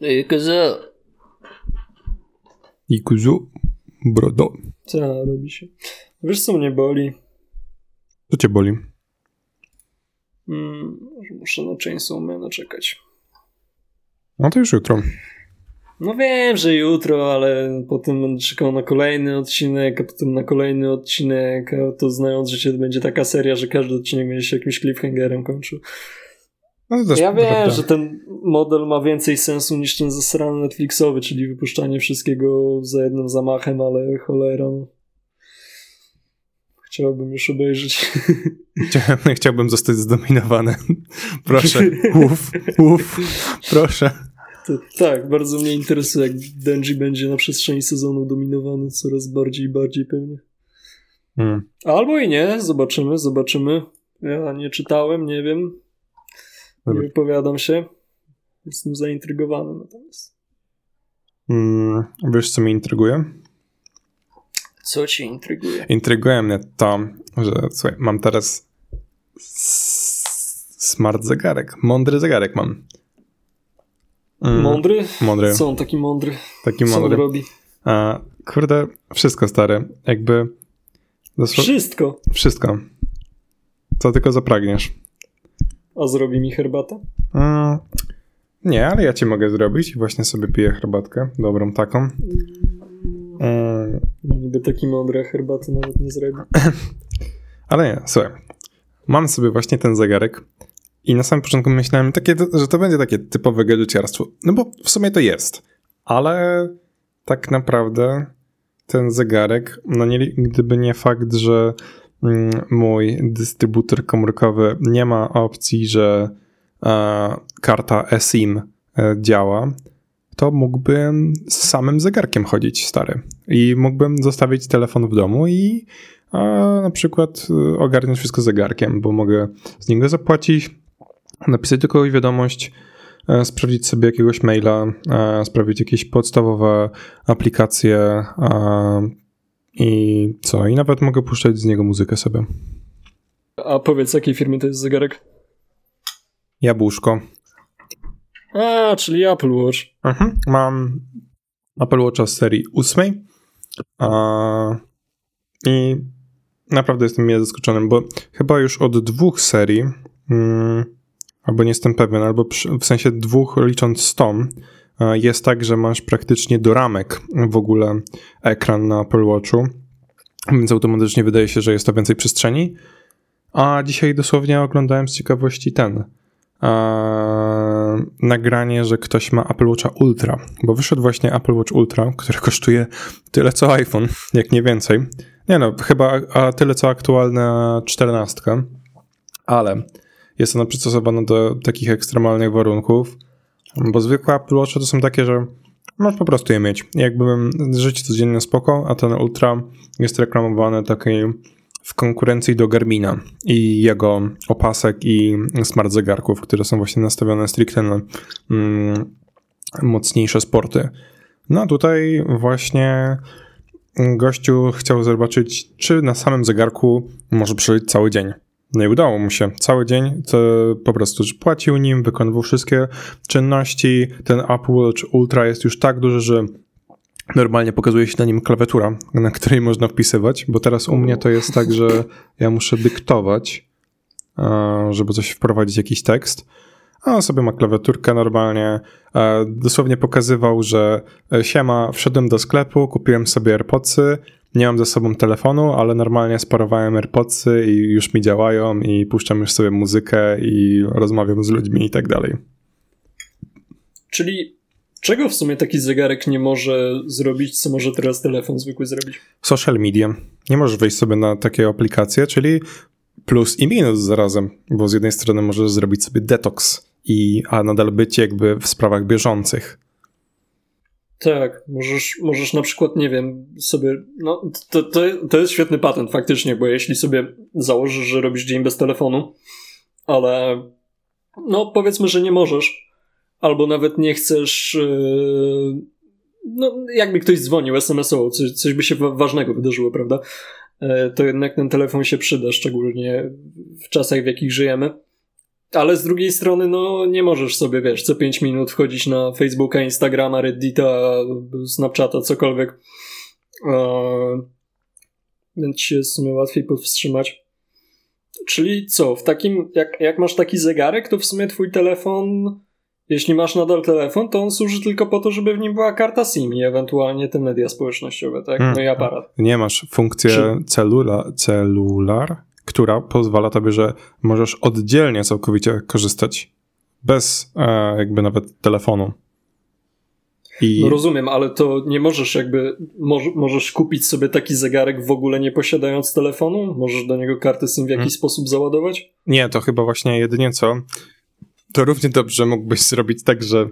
Ej, kozo. I kuzu, brodo. Co robi się? Wiesz co mnie boli? Co cię boli? Mm, muszę na Chainsaw Mana czekać. No to już jutro. No wiem, że jutro, ale potem będę czekał na kolejny odcinek, a potem na kolejny odcinek, a to znając życie to będzie taka seria, że każdy odcinek będzie się jakimś cliffhangerem kończył. No Ja wiem, prawda. że ten model ma więcej sensu niż ten zasrany Netflixowy, czyli wypuszczanie wszystkiego za jednym zamachem, ale cholera. no. Chciałbym już obejrzeć. Chciałbym zostać zdominowany. Proszę, uf, uf, proszę. To, tak, bardzo mnie interesuje, jak Denji będzie na przestrzeni sezonu dominowany coraz bardziej i bardziej pewnie. Mm. Albo i nie, zobaczymy, zobaczymy. Ja nie czytałem, nie wiem. Nie wypowiadam się. Jestem zaintrygowany natomiast. Mm, wiesz, co mnie intryguje? Co cię intryguje? Intryguje mnie to, że słuchaj, mam teraz smart zegarek. Mądry zegarek mam. Mm, Mądry? Mądry. Co on taki mądry? Taki Co on mądry. robi? A, kurde, wszystko stary. Jakby. Wszystko. wszystko. Co tylko zapragniesz. A zrobi mi herbatę? Mm, nie, ale ja ci mogę zrobić i właśnie sobie piję herbatkę. Dobrą taką. Mm, Niby taki mądry, a herbaty nawet nie zrobi. ale nie, słuchaj. Mam sobie właśnie ten zegarek i na samym początku myślałem, takie, że to będzie takie typowe gadżeciarstwo. No bo w sumie to jest. Ale tak naprawdę ten zegarek, no nie, gdyby nie fakt, że mój dystrybutor komórkowy nie ma opcji, że e, karta eSIM e, działa, to mógłbym z samym zegarkiem chodzić, stary. I mógłbym zostawić telefon w domu i e, na przykład ogarnąć wszystko zegarkiem, bo mogę z niego zapłacić, napisać kogoś wiadomość, sprawdzić sobie jakiegoś maila, sprawdzić jakieś podstawowe aplikacje i co? I nawet mogę puszczać z niego muzykę sobie. A powiedz, jakiej firmy to jest zegarek? Jabłuszko. A, czyli Apple Watch. Mhm. Mam Apple Watcha z serii 8 a, i naprawdę jestem mile zaskoczonym, bo chyba już od dwóch serii, mm, albo nie jestem pewien, albo przy, w sensie dwóch licząc z tą, jest tak, że masz praktycznie do ramek w ogóle ekran na Apple Watchu, więc automatycznie wydaje się, że jest to więcej przestrzeni. A dzisiaj dosłownie oglądałem z ciekawości ten nagranie, że ktoś ma Apple Watcha Ultra, bo wyszedł właśnie Apple Watch Ultra, który kosztuje tyle co iPhone, jak nie więcej. Nie no, chyba a tyle co aktualna 14, ale jest ona przystosowana do takich ekstremalnych warunków, bo zwykłe Apple Watche to są takie, że masz po prostu je mieć. Jakbym żyć codziennie spoko, a ten Ultra jest reklamowany takiej w konkurencji do Garmina i jego opasek i smart zegarków, które są właśnie nastawione stricte na mm, mocniejsze sporty. No a tutaj właśnie gościu chciał zobaczyć, czy na samym zegarku może przeżyć cały dzień. No i udało mu się. Cały dzień po prostu płacił nim, wykonywał wszystkie czynności. Ten Apple Watch Ultra jest już tak duży, że normalnie pokazuje się na nim klawiatura, na której można wpisywać, bo teraz u mnie to jest tak, że ja muszę dyktować, e, żeby coś wprowadzić, jakiś tekst. A on sobie ma klawiaturkę normalnie. E, Dosłownie pokazywał, że e, siema, wszedłem do sklepu, kupiłem sobie AirPodsy, nie mam ze sobą telefonu, ale normalnie sparowałem AirPodsy i już mi działają i puszczam już sobie muzykę i rozmawiam z ludźmi i tak dalej. Czyli czego w sumie taki zegarek nie może zrobić, co może teraz telefon zwykły zrobić? Social media. Nie możesz wejść sobie na takie aplikacje, czyli plus i minus zarazem, bo z jednej strony możesz zrobić sobie detoks, i, a nadal być jakby w sprawach bieżących. Tak, możesz, możesz na przykład, nie wiem, sobie. No, to, to, to jest świetny patent faktycznie, bo jeśli sobie założysz, że robisz dzień bez telefonu, ale no powiedzmy, że nie możesz, albo nawet nie chcesz. Yy, no, jakby ktoś dzwonił SMS-owo, coś, coś by się wa- ważnego wydarzyło, prawda? Yy, to jednak ten telefon się przyda, szczególnie w czasach, w jakich żyjemy. Ale z drugiej strony, no nie możesz sobie, wiesz, co 5 minut wchodzić na Facebooka, Instagrama, Reddita, Snapchata, cokolwiek. Eee, więc się w sumie łatwiej powstrzymać. Czyli co, w takim, jak, jak masz taki zegarek, to w sumie twój telefon, jeśli masz nadal telefon, to on służy tylko po to, żeby w nim była karta SIM i ewentualnie te media społecznościowe, tak? No i hmm. aparat. Nie masz funkcję Czy... celula, celular, która pozwala tobie, że możesz oddzielnie całkowicie korzystać bez e, jakby nawet telefonu. I... No rozumiem, ale to nie możesz jakby, moż, możesz kupić sobie taki zegarek w ogóle nie posiadając telefonu? Możesz do niego kartę SIM w jakiś hmm. sposób załadować? Nie, to chyba właśnie jedynie co. To równie dobrze mógłbyś zrobić tak, że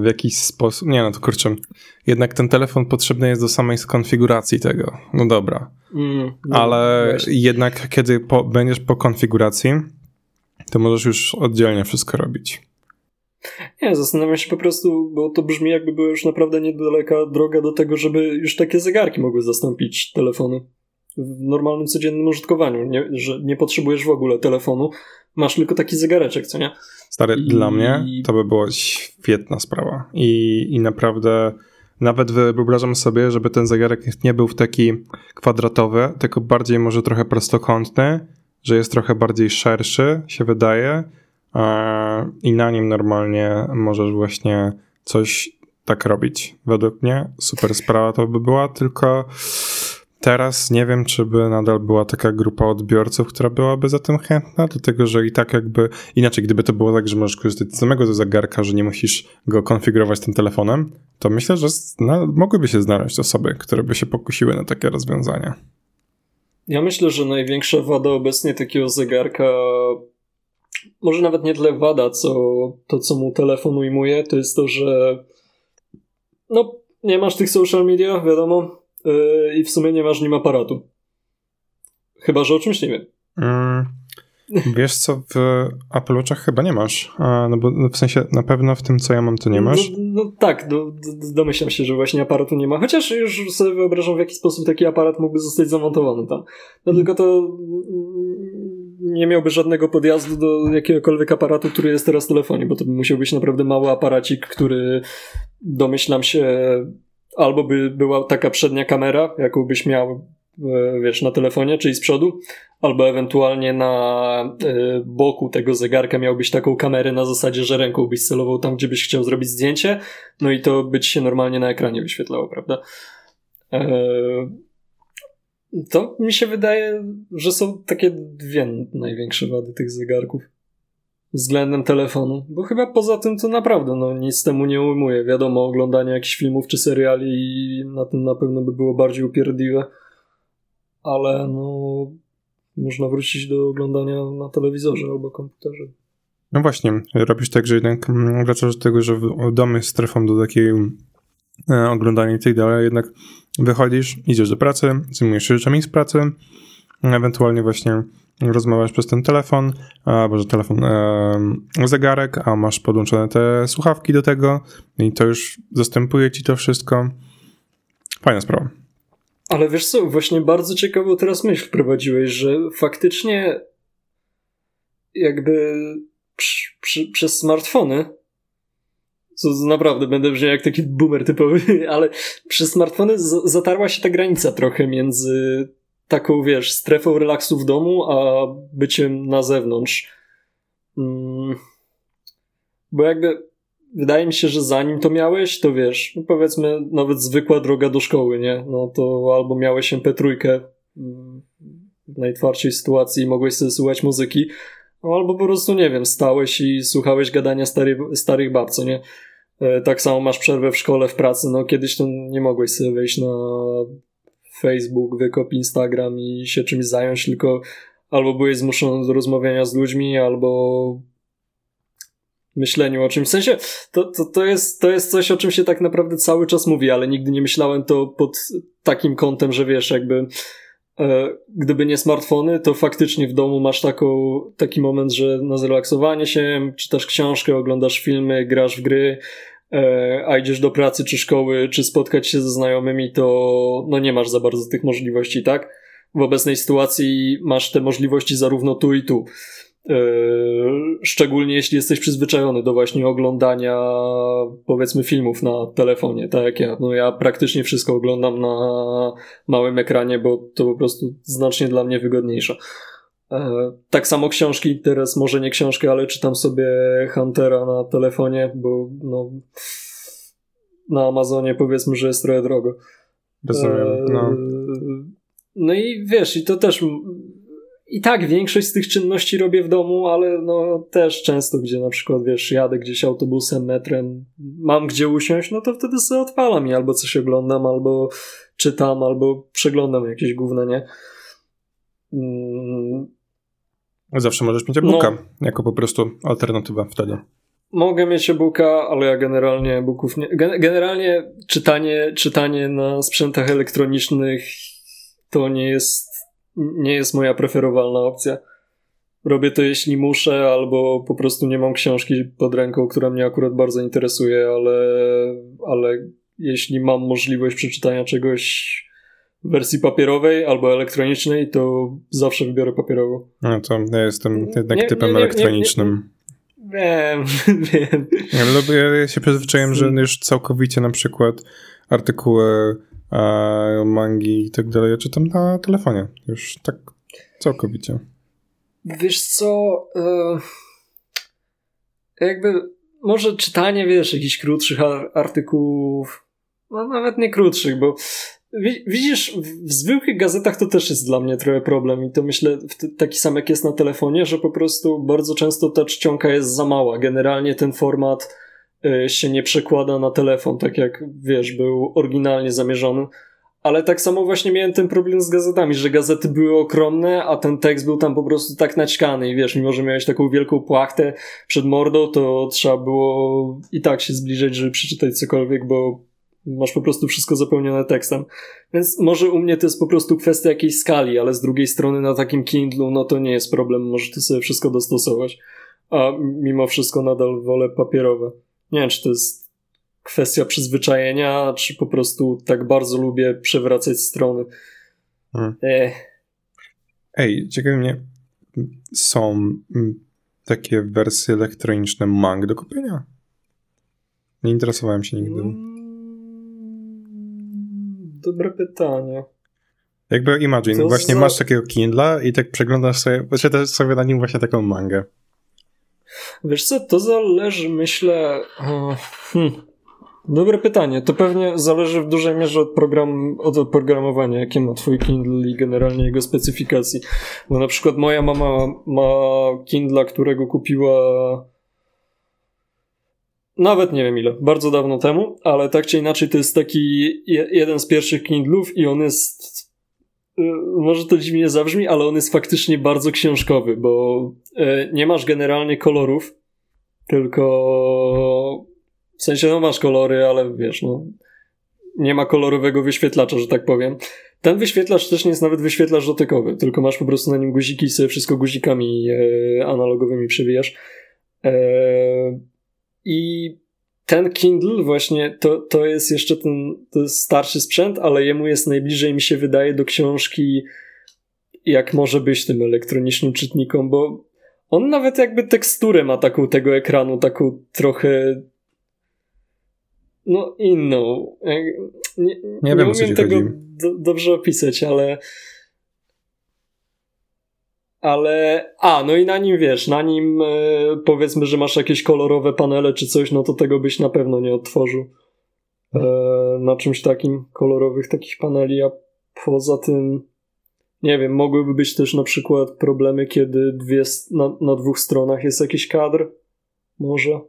w jakiś sposób, nie no to kurczę, jednak ten telefon potrzebny jest do samej konfiguracji tego. No dobra. Mm, no, ale wiesz. jednak kiedy po, będziesz po konfiguracji, to możesz już oddzielnie wszystko robić. Nie, zastanawiam się po prostu, bo to brzmi jakby była już naprawdę niedaleka droga do tego, żeby już takie zegarki mogły zastąpić telefony w normalnym, codziennym użytkowaniu, nie, że nie potrzebujesz w ogóle telefonu, masz tylko taki zegareczek, co nie? Stary, I... dla mnie to by była świetna sprawa i, i naprawdę nawet wyobrażam sobie, żeby ten zegarek nie był w taki kwadratowy, tylko bardziej może trochę prostokątny, że jest trochę bardziej szerszy, się wydaje, i na nim normalnie możesz właśnie coś tak robić. Według mnie super sprawa to by była, tylko teraz nie wiem, czy by nadal była taka grupa odbiorców, która byłaby za tym chętna, dlatego że i tak jakby inaczej, gdyby to było tak, że możesz korzystać z samego zegarka, że nie musisz go konfigurować tym telefonem, to myślę, że no, mogłyby się znaleźć osoby, które by się pokusiły na takie rozwiązania. Ja myślę, że największa wada obecnie takiego zegarka może nawet nie tyle wada, co to, co mu telefon ujmuje, to jest to, że no, nie masz tych social media, wiadomo, yy, i w sumie nie masz nim aparatu. Chyba, że o czymś nie wiem. Mm, wiesz co, w Apple Watchach chyba nie masz, no bo w sensie na pewno w tym, co ja mam, to nie masz. No, no tak, do, do, domyślam się, że właśnie aparatu nie ma, chociaż już sobie wyobrażam, w jaki sposób taki aparat mógłby zostać zamontowany tam. No tylko to nie miałby żadnego podjazdu do jakiegokolwiek aparatu, który jest teraz w telefonie, bo to by musiał być naprawdę mały aparacik, który domyślam się albo by była taka przednia kamera, jaką byś miał e, wiesz, na telefonie, czyli z przodu, albo ewentualnie na y, boku tego zegarka miałbyś taką kamerę na zasadzie, że ręką byś celował tam, gdzie byś chciał zrobić zdjęcie, no i to by ci się normalnie na ekranie wyświetlało, prawda? E, to mi się wydaje, że są takie dwie największe wady tych zegarków względem telefonu, bo chyba poza tym to naprawdę no, nic temu nie ujmuje. Wiadomo, oglądanie jakichś filmów czy seriali i na tym na pewno by było bardziej upierdliwe, ale no można wrócić do oglądania na telewizorze albo komputerze. No właśnie, robisz tak, że jednak mm, wracasz do tego, że jest strefą do takiej e, oglądania i tak dalej, jednak wychodzisz, idziesz do pracy, zajmujesz się rzeczami z pracy, ewentualnie właśnie rozmawiasz przez ten telefon, albo że telefon, e, zegarek, a masz podłączone te słuchawki do tego i to już zastępuje ci to wszystko. Fajna sprawa. Ale wiesz co, właśnie bardzo ciekawą teraz myśl wprowadziłeś, że faktycznie jakby przy, przy, przez smartfony co naprawdę będę brzmiał jak taki boomer typowy, ale przez smartfony zatarła się ta granica trochę między taką, wiesz, strefą relaksu w domu, a byciem na zewnątrz. Mm. Bo jakby wydaje mi się, że zanim to miałeś, to wiesz, no powiedzmy nawet zwykła droga do szkoły, nie? No to albo miałeś MP3 mm, w najtwardszej sytuacji i mogłeś sobie słuchać muzyki, no albo po prostu, nie wiem, stałeś i słuchałeś gadania stary, starych bab, co nie? E, tak samo masz przerwę w szkole, w pracy. No kiedyś to nie mogłeś sobie wejść na Facebook, wykop Instagram i się czymś zająć, tylko albo byłeś zmuszony do rozmawiania z ludźmi, albo myśleniu o czymś. W sensie to, to, to, jest, to jest coś, o czym się tak naprawdę cały czas mówi, ale nigdy nie myślałem to pod takim kątem, że wiesz, jakby e, gdyby nie smartfony, to faktycznie w domu masz taką, taki moment, że na zrelaksowanie się, czytasz książkę, oglądasz filmy, grasz w gry, a idziesz do pracy czy szkoły, czy spotkać się ze znajomymi, to no nie masz za bardzo tych możliwości, tak? W obecnej sytuacji masz te możliwości zarówno tu i tu. Szczególnie jeśli jesteś przyzwyczajony do właśnie oglądania, powiedzmy, filmów na telefonie, tak jak ja. No ja praktycznie wszystko oglądam na małym ekranie, bo to po prostu znacznie dla mnie wygodniejsze. Tak samo książki, teraz może nie książkę, ale czytam sobie Huntera na telefonie, bo no, na Amazonie powiedzmy, że jest trochę drogo. Rozumiem, no. No i wiesz, i to też i tak większość z tych czynności robię w domu, ale no też często, gdzie na przykład, wiesz, jadę gdzieś autobusem, metrem, mam gdzie usiąść, no to wtedy sobie odpalam i albo coś oglądam, albo czytam, albo przeglądam jakieś gówno, nie? Zawsze możesz mieć e-booka no, jako po prostu alternatywa wtedy. Mogę mieć e-booka, ale ja generalnie e-booków nie... Generalnie czytanie, czytanie na sprzętach elektronicznych to nie jest nie jest moja preferowalna opcja. Robię to jeśli muszę, albo po prostu nie mam książki pod ręką, która mnie akurat bardzo interesuje, ale, ale jeśli mam możliwość przeczytania czegoś wersji papierowej albo elektronicznej, to zawsze wybiorę papierową. No to ja jestem jednak nie, typem nie, nie, elektronicznym. Wiem, wiem. Ja, ja się przyzwyczaiłem, że już całkowicie na przykład artykuły mangi i tak dalej ja czytam na telefonie. Już tak całkowicie. Wiesz co, e, jakby może czytanie, wiesz, jakichś krótszych artykułów, no nawet nie krótszych, bo widzisz, w zwykłych gazetach to też jest dla mnie trochę problem i to myślę taki sam jak jest na telefonie, że po prostu bardzo często ta czcionka jest za mała. Generalnie ten format Y, się nie przekłada na telefon, tak jak wiesz, był oryginalnie zamierzony. Ale tak samo właśnie miałem ten problem z gazetami, że gazety były okromne, a ten tekst był tam po prostu tak naćkany i wiesz, mimo że miałeś taką wielką płachtę przed mordą, to trzeba było i tak się zbliżyć, żeby przeczytać cokolwiek, bo masz po prostu wszystko zapełnione tekstem. Więc może u mnie to jest po prostu kwestia jakiejś skali, ale z drugiej strony na takim Kindlu, no to nie jest problem, możesz to sobie wszystko dostosować. A mimo wszystko nadal wolę papierowe. Nie wiem, czy to jest kwestia przyzwyczajenia, czy po prostu tak bardzo lubię przewracać strony. Hmm. E. Ej, ciekawi mnie, są mm, takie wersje elektroniczne mang do kupienia? Nie interesowałem się nigdy. Dobre pytanie. Jakby imagine, to właśnie za... masz takiego Kindla i tak przeglądasz sobie, czytasz sobie na nim właśnie taką mangę. Wiesz co, to zależy, myślę. Hmm. Dobre pytanie. To pewnie zależy w dużej mierze od, program, od oprogramowania, jakie ma twój Kindle i generalnie jego specyfikacji. Bo na przykład moja mama ma Kindla, którego kupiła nawet nie wiem ile, bardzo dawno temu, ale tak czy inaczej to jest taki jeden z pierwszych Kindlów i on jest Y, może to dziwnie zabrzmi, ale on jest faktycznie bardzo książkowy, bo y, nie masz generalnie kolorów, tylko w sensie no masz kolory, ale wiesz, no nie ma kolorowego wyświetlacza, że tak powiem. Ten wyświetlacz też nie jest nawet wyświetlacz dotykowy, tylko masz po prostu na nim guziki i sobie wszystko guzikami e, analogowymi przewijasz. E, I ten Kindle właśnie to, to jest jeszcze ten to jest starszy sprzęt, ale jemu jest najbliżej mi się wydaje do książki jak może być tym elektronicznym czytnikom, bo on nawet jakby teksturę ma taką tego ekranu, taką trochę no inną. Nie, nie, nie wiem, umiem tego do, dobrze opisać, ale ale, a, no i na nim wiesz, na nim e, powiedzmy, że masz jakieś kolorowe panele czy coś, no to tego byś na pewno nie odtworzył. E, na czymś takim, kolorowych takich paneli, a poza tym, nie wiem, mogłyby być też na przykład problemy, kiedy dwie, na, na dwóch stronach jest jakiś kadr, może.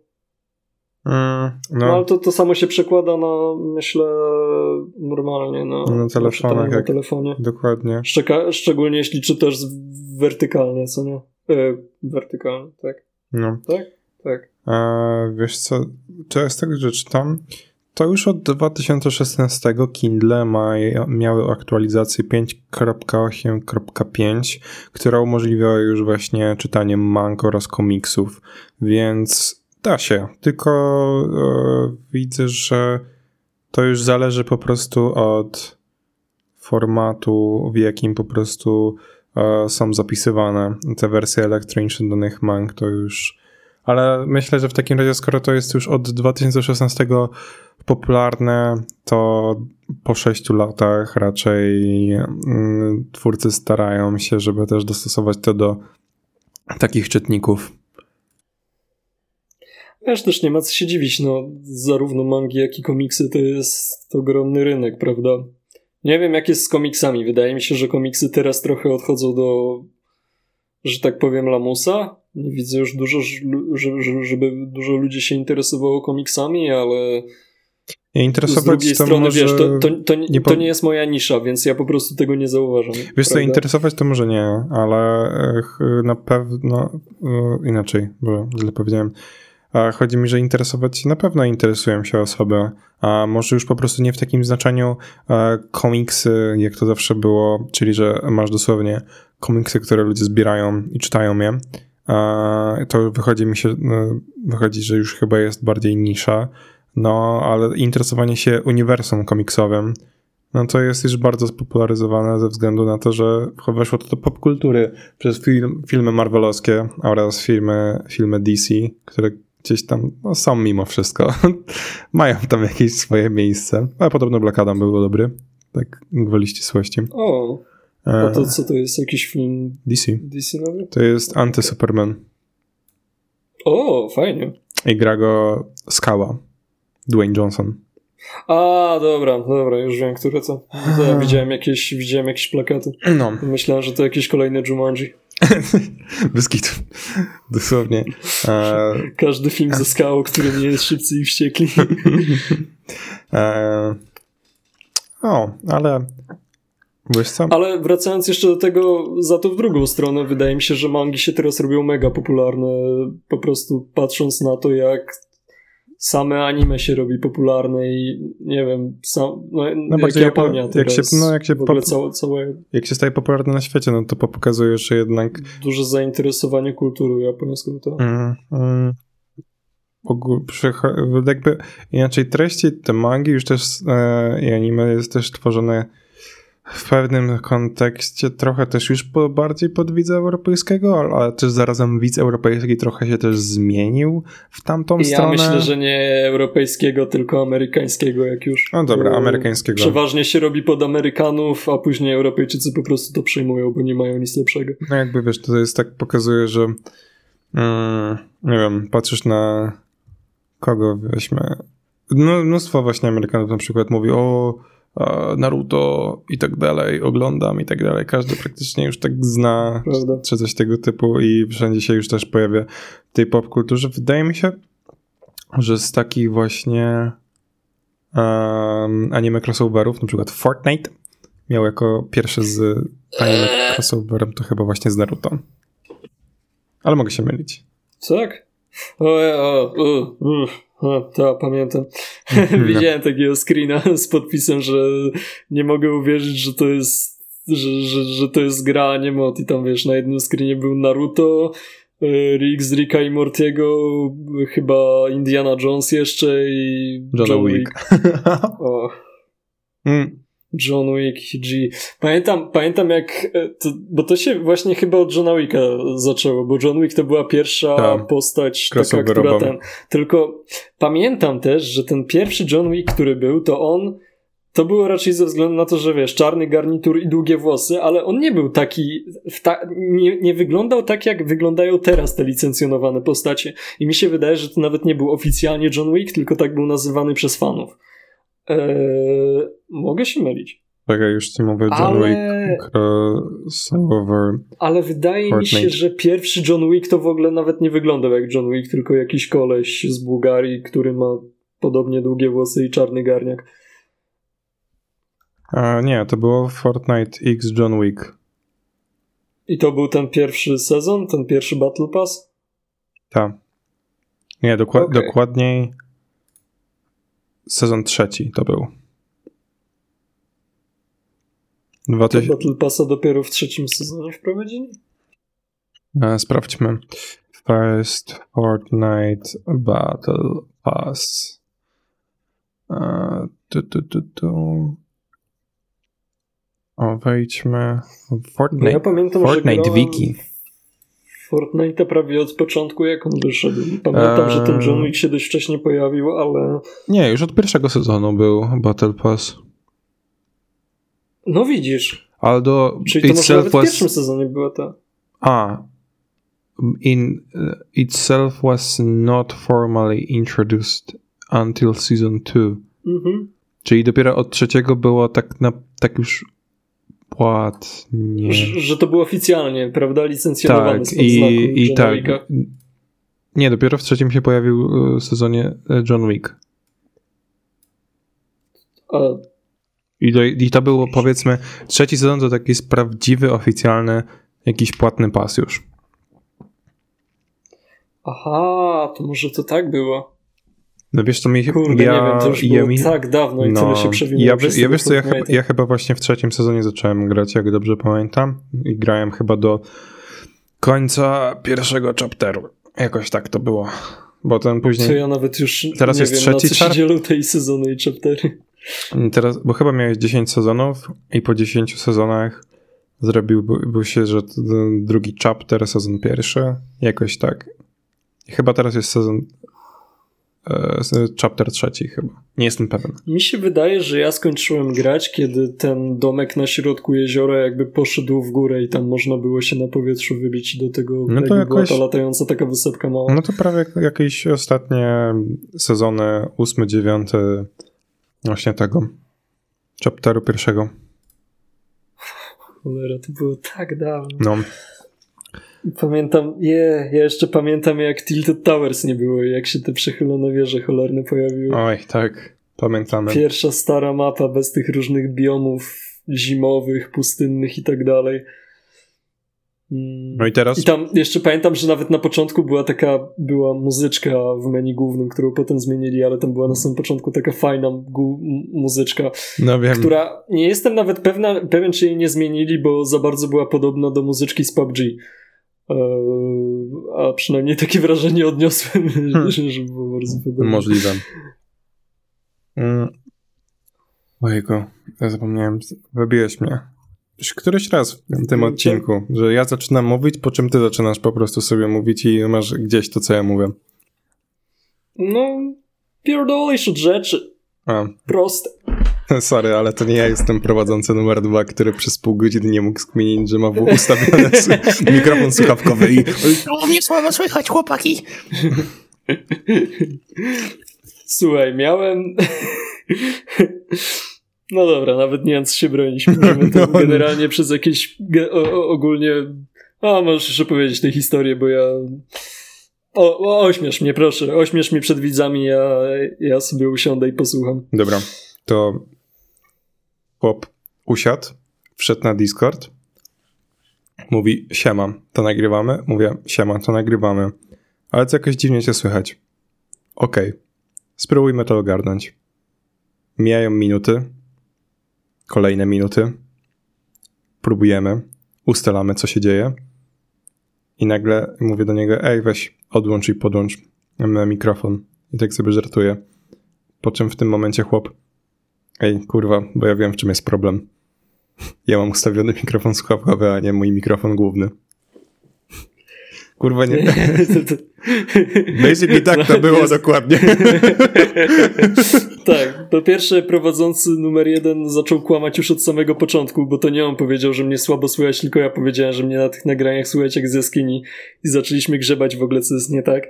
Mm, no. no. ale to, to samo się przekłada na, myślę, normalnie na, na telefonach. Na telefonie. Dokładnie. Szczeka, szczególnie jeśli czytasz wertykalnie, co nie? E, wertykalnie, tak. No. Tak? Tak. E, wiesz co, to jest tak, że czytam, to już od 2016 Kindle ma, miały aktualizację 5.8.5, która umożliwiała już właśnie czytanie mang oraz komiksów, więc da się, tylko e, widzę, że to już zależy po prostu od formatu, w jakim po prostu e, są zapisywane. Te wersje elektroniczne danych mang to już... Ale myślę, że w takim razie, skoro to jest już od 2016 popularne, to po 6 latach raczej mm, twórcy starają się, żeby też dostosować to do takich czytników. Wiesz, też nie ma co się dziwić, no zarówno mangi, jak i komiksy to jest ogromny rynek, prawda? Nie wiem, jak jest z komiksami. Wydaje mi się, że komiksy teraz trochę odchodzą do, że tak powiem, lamusa. Nie widzę już dużo, żeby dużo ludzi się interesowało komiksami, ale nie interesować z drugiej to strony, może... wiesz, to, to, to, nie, to nie jest moja nisza, więc ja po prostu tego nie zauważam. Wiesz prawda? co, interesować to może nie, ale na pewno e, inaczej, bo źle powiedziałem. Chodzi mi, że interesować się na pewno interesują się osoby, a może już po prostu nie w takim znaczeniu e, komiksy, jak to zawsze było, czyli że masz dosłownie komiksy, które ludzie zbierają i czytają je. To wychodzi mi się, no, wychodzi, że już chyba jest bardziej nisza, no ale interesowanie się uniwersum komiksowym, no to jest już bardzo spopularyzowane ze względu na to, że weszło to do popkultury przez film, filmy marvelowskie oraz filmy, filmy DC, które gdzieś tam no, są mimo wszystko. Mają tam jakieś swoje miejsce. Ale podobno Black Adam był dobry. Tak gwoli ścisłości. O, a to co to jest? Jakiś film DC. DC nowy? To jest Anty-Superman. O, fajnie. I gra go Skała. Dwayne Johnson. A, dobra, dobra, już wiem, które to. to ja widziałem jakieś, widziałem jakieś plakaty. No. Myślałem, że to jakieś kolejne Jumanji. Bez kitu. Dosłownie. E... Każdy film ze skałą, który nie jest szybcy i wściekli. e... O, ale Wiesz co? Ale wracając jeszcze do tego, za to w drugą stronę, wydaje mi się, że mangi się teraz robią mega popularne, po prostu patrząc na to, jak same anime się robi popularne i nie wiem, sam, no, no jak Japonia jak, teraz, jak się, no, jak się pop, całe, całe, jak się staje popularny na świecie, no to pokazuje, że jednak duże zainteresowanie kulturą japońską to. Mm, mm. Jakby inaczej treści te mangi już też e, i anime jest też tworzone w pewnym kontekście trochę też już po, bardziej pod widza europejskiego, ale też zarazem widz europejski trochę się też zmienił w tamtą ja stronę. Ja myślę, że nie europejskiego, tylko amerykańskiego jak już. No dobra, amerykańskiego. Przeważnie się robi pod Amerykanów, a później Europejczycy po prostu to przejmują, bo nie mają nic lepszego. No jakby wiesz, to jest tak pokazuje, że mm, nie wiem, patrzysz na kogo weźmy. No, mnóstwo właśnie Amerykanów na przykład mówi o Naruto i tak dalej, oglądam i tak dalej. Każdy praktycznie już tak zna, Prawda. czy coś tego typu i wszędzie się już też pojawia w tej popkulturze. Wydaje mi się, że z takich właśnie um, anime crossoverów, na przykład Fortnite miał jako pierwszy z anime crossoverem to chyba właśnie z Naruto. Ale mogę się mylić. Tak? O, o, o, o. O, to pamiętam. Widziałem takiego screena z podpisem, że nie mogę uwierzyć, że to jest że, że, że to jest gra, a nie mod. I tam wiesz, na jednym screenie był Naruto, e, Rick z Ricka i Mortiego, chyba Indiana Jones jeszcze i John, John Wick. Wick. o. Mm. John Wick G. Pamiętam, pamiętam jak, e, to, bo to się właśnie chyba od Johna Wicka zaczęło, bo John Wick to była pierwsza Ta, postać taka, która ten, tylko pamiętam też, że ten pierwszy John Wick, który był, to on to było raczej ze względu na to, że wiesz, czarny garnitur i długie włosy, ale on nie był taki, ta, nie, nie wyglądał tak, jak wyglądają teraz te licencjonowane postacie. I mi się wydaje, że to nawet nie był oficjalnie John Wick, tylko tak był nazywany przez fanów. Eee, mogę się mylić. Tak, już ci mówię, John ale... Wick crossover. Ale wydaje Fortnite. mi się, że pierwszy John Wick to w ogóle nawet nie wyglądał jak John Wick, tylko jakiś koleś z Bułgarii, który ma podobnie długie włosy i czarny garniak. A, nie, to było Fortnite X John Wick. I to był ten pierwszy sezon, ten pierwszy Battle Pass? Tak. Nie, dokła okay. dokładniej sezon trzeci to był. Dwa to Battle Passa dopiero w trzecim sezonie wprowadzili? E, sprawdźmy. First Fortnite Battle Pass. E, tu, tu, tu, tu. O, wejdźmy Fortnite. No ja pamiętam, Fortnite że Wiki. Fortnite prawie od początku, jak on wyszedł. Pamiętam, eee... że ten John Wick się dość wcześnie pojawił, ale... Nie, już od pierwszego sezonu był Battle Pass. No widzisz. Although Czyli to może nawet w pierwszym sezonie była ta... A. In uh, itself was not formally introduced until season 2. Mhm. Czyli dopiero od trzeciego było tak, na, tak już płatnie. Że, że to było oficjalnie, prawda? Licencjonowane tak, i, i tak. Nie, dopiero w trzecim się pojawił w sezonie e, John Wick. A... I, to, I to było powiedzmy, trzeci sezon to taki jest prawdziwy, oficjalny, jakiś płatny pas już. Aha, to może to tak było. No wiesz co mi... Kurde, ja, nie wiem, to już ja było mi, tak dawno i no, tyle się przewinęło. Ja, ja wiesz co, ja, chyba, ja chyba właśnie w trzecim sezonie zacząłem grać, jak dobrze pamiętam. I grałem chyba do końca pierwszego chapteru. Jakoś tak to było. Bo ten później... To ja nawet już teraz nie jest wiem, trzeci na co się dzielą tej sezony i chaptery. Teraz, bo chyba miałeś 10 sezonów i po 10 sezonach zrobił był się, że drugi chapter, sezon pierwszy. Jakoś tak. I chyba teraz jest sezon chapter trzeci chyba. Nie jestem pewien. Mi się wydaje, że ja skończyłem grać, kiedy ten domek na środku jeziora jakby poszedł w górę i tam można było się na powietrzu wybić do tego, no to jakoś... była ta latająca taka wysepka mała. No to prawie jakieś ostatnie sezony, ósmy, dziewiąty właśnie tego chapteru pierwszego. Cholera, to było tak dawno. No. Pamiętam, je, yeah, ja jeszcze pamiętam jak Tilted Towers nie było jak się te przechylone wieże cholerne pojawiły. Oj, tak, pamiętamy. Pierwsza stara mapa bez tych różnych biomów zimowych, pustynnych i tak dalej. No i teraz? I tam jeszcze pamiętam, że nawet na początku była taka, była muzyczka w menu głównym, którą potem zmienili, ale tam była na samym początku taka fajna muzyczka, no wiem. która nie jestem nawet pewna, pewien, czy jej nie zmienili, bo za bardzo była podobna do muzyczki z PUBG. Eee, a przynajmniej takie wrażenie odniosłem, hmm. że było bardzo podobne. Możliwe. Mm. Ojejku, ja zapomniałem, wybiłeś mnie. Już któryś raz w tym odcinku, że ja zaczynam mówić, po czym ty zaczynasz po prostu sobie mówić i masz gdzieś to, co ja mówię. No, pierdolisz od rzeczy. A. Proste. Sorry, ale to nie ja jestem prowadzący numer dwa, który przez pół godziny nie mógł skminić, że ma ustawiony mikrofon słuchawkowy i o, mnie słabo słychać, chłopaki. Słuchaj, miałem... No dobra, nawet nie wiem, co się bronić. Możemy to no, generalnie przez jakieś o, ogólnie... A, możesz jeszcze powiedzieć tę historię, bo ja... O, o, ośmiesz mnie, proszę. Ośmiesz mnie przed widzami, ja, ja sobie usiądę i posłucham. Dobra, to chłop usiadł, wszedł na Discord, mówi siema, to nagrywamy? Mówię siema, to nagrywamy. Ale co jakoś dziwnie się słychać. Okej, okay. spróbujmy to ogarnąć. Mijają minuty, kolejne minuty, próbujemy, ustalamy co się dzieje i nagle mówię do niego, ej weź odłącz i podłącz mikrofon. I tak sobie żartuję. Po czym w tym momencie chłop Ej, kurwa, bo ja wiem, w czym jest problem. Ja mam ustawiony mikrofon słuchawkowy, a nie mój mikrofon główny. Kurwa, nie. Basically tak to było dokładnie. tak, po pierwsze prowadzący numer jeden zaczął kłamać już od samego początku, bo to nie on powiedział, że mnie słabo słychać, tylko ja powiedziałem, że mnie na tych nagraniach słychać jak z jaskini i zaczęliśmy grzebać w ogóle, co jest nie tak.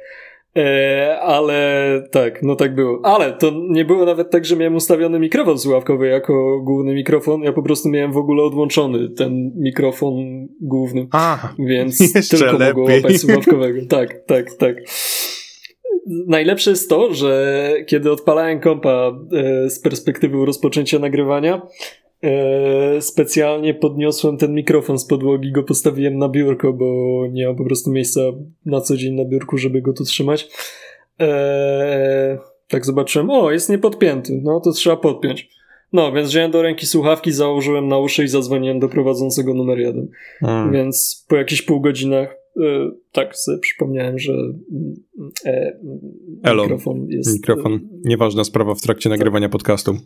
E, ale tak, no tak było. Ale to nie było nawet tak, że miałem ustawiony mikrofon słuchawkowy jako główny mikrofon. Ja po prostu miałem w ogóle odłączony ten mikrofon główny. A, więc tylko lepiej. mogło łapać słuchawkowego. Tak, tak, tak. Najlepsze jest to, że kiedy odpalałem kompa e, z perspektywy rozpoczęcia nagrywania, E, specjalnie podniosłem ten mikrofon z podłogi, go postawiłem na biurko, bo nie mam po prostu miejsca na co dzień na biurku, żeby go tu trzymać. E, tak zobaczyłem, o, jest niepodpięty, no to trzeba podpiąć. No, więc wziąłem do ręki słuchawki, założyłem na uszy i zadzwoniłem do prowadzącego numer jeden. Hmm. Więc po jakichś pół godzinach e, tak sobie przypomniałem, że e, Elo, mikrofon jest... Mikrofon, nieważna sprawa w trakcie nagrywania podcastu.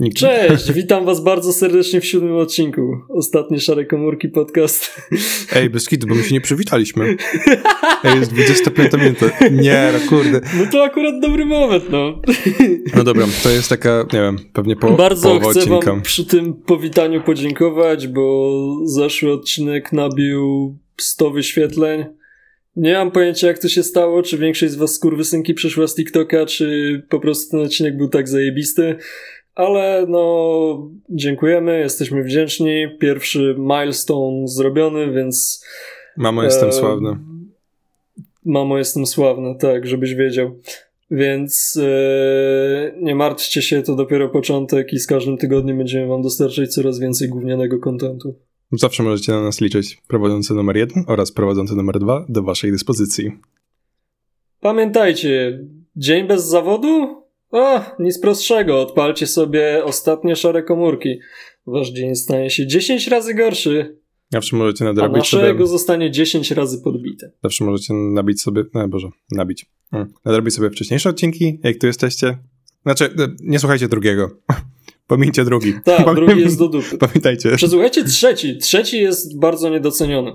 Nikt. Cześć, witam was bardzo serdecznie w siódmym odcinku. Ostatnie Szare Komórki podcast. Ej, bez kitu, bo my się nie przywitaliśmy. Ej, jest 25 minuta. Nie, no kurde. No to akurat dobry moment, no. No dobra, to jest taka, nie wiem, pewnie po, Bardzo połowa chcę odcinka. wam przy tym powitaniu podziękować, bo zeszły odcinek nabił 100 wyświetleń. Nie mam pojęcia jak to się stało, czy większość z was skurwysynki przyszła z TikToka, czy po prostu ten odcinek był tak zajebisty. Ale no, dziękujemy, jesteśmy wdzięczni. Pierwszy milestone zrobiony, więc Mamo, jestem E, sławny. Mamo, jestem sławny, tak, żebyś wiedział. Więc e, nie martwcie się, to dopiero początek i z każdym tygodniem będziemy wam dostarczać coraz więcej gównianego kontentu. Zawsze możecie na nas liczyć. Prowadzący numer jeden oraz prowadzący numer dwa do waszej dyspozycji. Pamiętajcie, dzień bez zawodu? O, nic prostszego, odpalcie sobie ostatnie szare komórki. Wasz dzień stanie się 10 razy gorszy, Zawsze możecie a nadrobić sobie... naszego zostanie 10 razy podbite. Zawsze możecie nabić sobie... No Boże, nabić. Hmm. Nadrobić sobie wcześniejsze odcinki, jak tu jesteście. Znaczy, e, nie słuchajcie drugiego. Pomińcie drugi. Tak, Pamię- drugi jest do dupy. Pamiętajcie. Przesłuchajcie trzeci. Trzeci jest bardzo niedoceniony.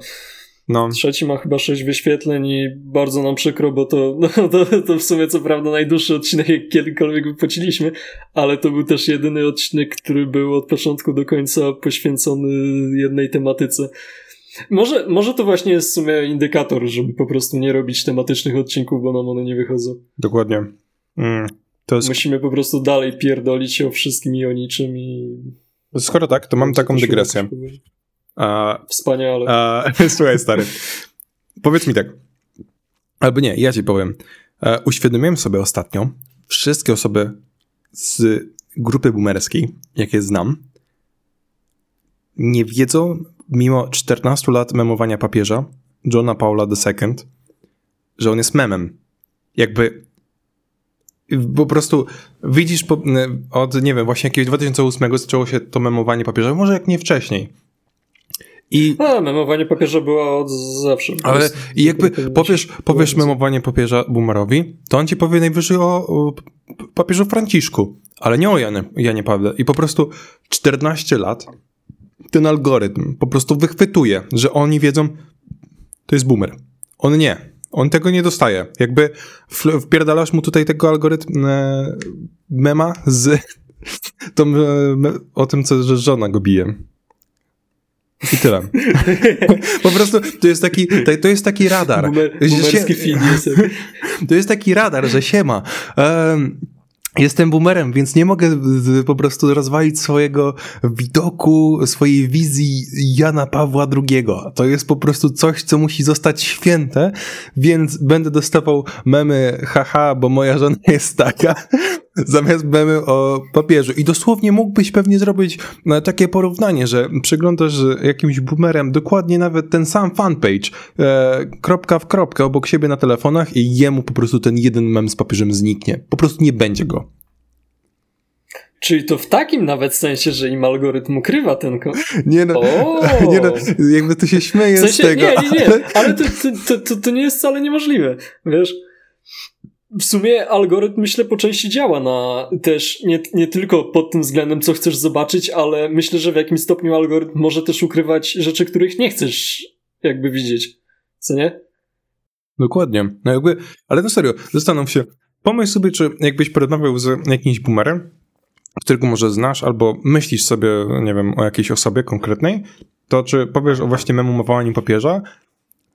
No, Trzeci ma chyba 6 wyświetleń i bardzo nam przykro, bo to, no, to, to w sumie co prawda najdłuższy odcinek, jak kiedykolwiek wypłaciliśmy, ale to był też jedyny odcinek, który był od początku do końca poświęcony jednej tematyce. Może, może to właśnie jest w sumie indikator, żeby po prostu nie robić tematycznych odcinków, bo nam one nie wychodzą. dokładnie. Mm. Jest... Musimy po prostu dalej pierdolić się o wszystkim i o niczym i... Skoro tak, to mam taką dygresję. A, Wspaniale. a, słuchaj, stary. Powiedz mi tak. Albo nie, ja ci powiem. E, uświadomiłem sobie ostatnio, wszystkie osoby z grupy boomerskiej, jakie znam, nie wiedzą, mimo 14 lat memowania papieża, Johna Paula II, że on jest memem. Jakby po prostu widzisz od, nie wiem, właśnie jakiegoś 2008 zaczęło się to memowanie papieża, może jak nie wcześniej. I A, memowanie papieża była od zawsze. ale i jakby powiesz, powiesz memowanie papieża Boomerowi, to on ci powie najwyżej o, o papieżu Franciszku, ale nie o Janie, Janie Pawle. I po prostu 14 lat ten algorytm po prostu wychwytuje, że oni wiedzą, to jest boomer. On nie. On tego nie dostaje. Jakby wpierdalasz mu tutaj tego algorytm e, mema z tą, e, o tym, co, że żona go bije. I tyle. po prostu to jest taki, to jest taki radar. Się- jest. to jest taki radar, że siema. Um, jestem boomerem, więc nie mogę po prostu rozwalić swojego widoku, swojej wizji Jana Pawła II. To jest po prostu coś, co musi zostać święte, więc będę dostawał memy haha, bo moja żona jest taka, zamiast memy o papieżu. I dosłownie mógłbyś pewnie zrobić e, takie porównanie, że przyglądasz jakimś boomerem dokładnie nawet ten sam fanpage, e, kropka w kropkę obok siebie na telefonach i jemu po prostu ten jeden mem z papieżem zniknie. Po prostu nie będzie go. Czyli to w takim nawet sensie, że im algorytm ukrywa ten kod. Nie no, O! nie no jakby to się śmieje W sensie, z tego. nie, nie, nie, ale- ale to, to, to, to nie jest wcale niemożliwe, wiesz. W sumie algorytm, myślę, po części działa na też nie, nie tylko pod tym względem, co chcesz zobaczyć, ale myślę, że w jakimś stopniu algorytm może też ukrywać rzeczy, których nie chcesz jakby widzieć. Co nie? Dokładnie. No jakby, ale no serio, zastanów się. Pomyśl sobie, czy jakbyś porozmawiał z jakimś boomerem, którego może znasz, albo myślisz sobie, nie wiem, o jakiejś osobie konkretnej, to czy powiesz o właśnie memomowaniu papieża,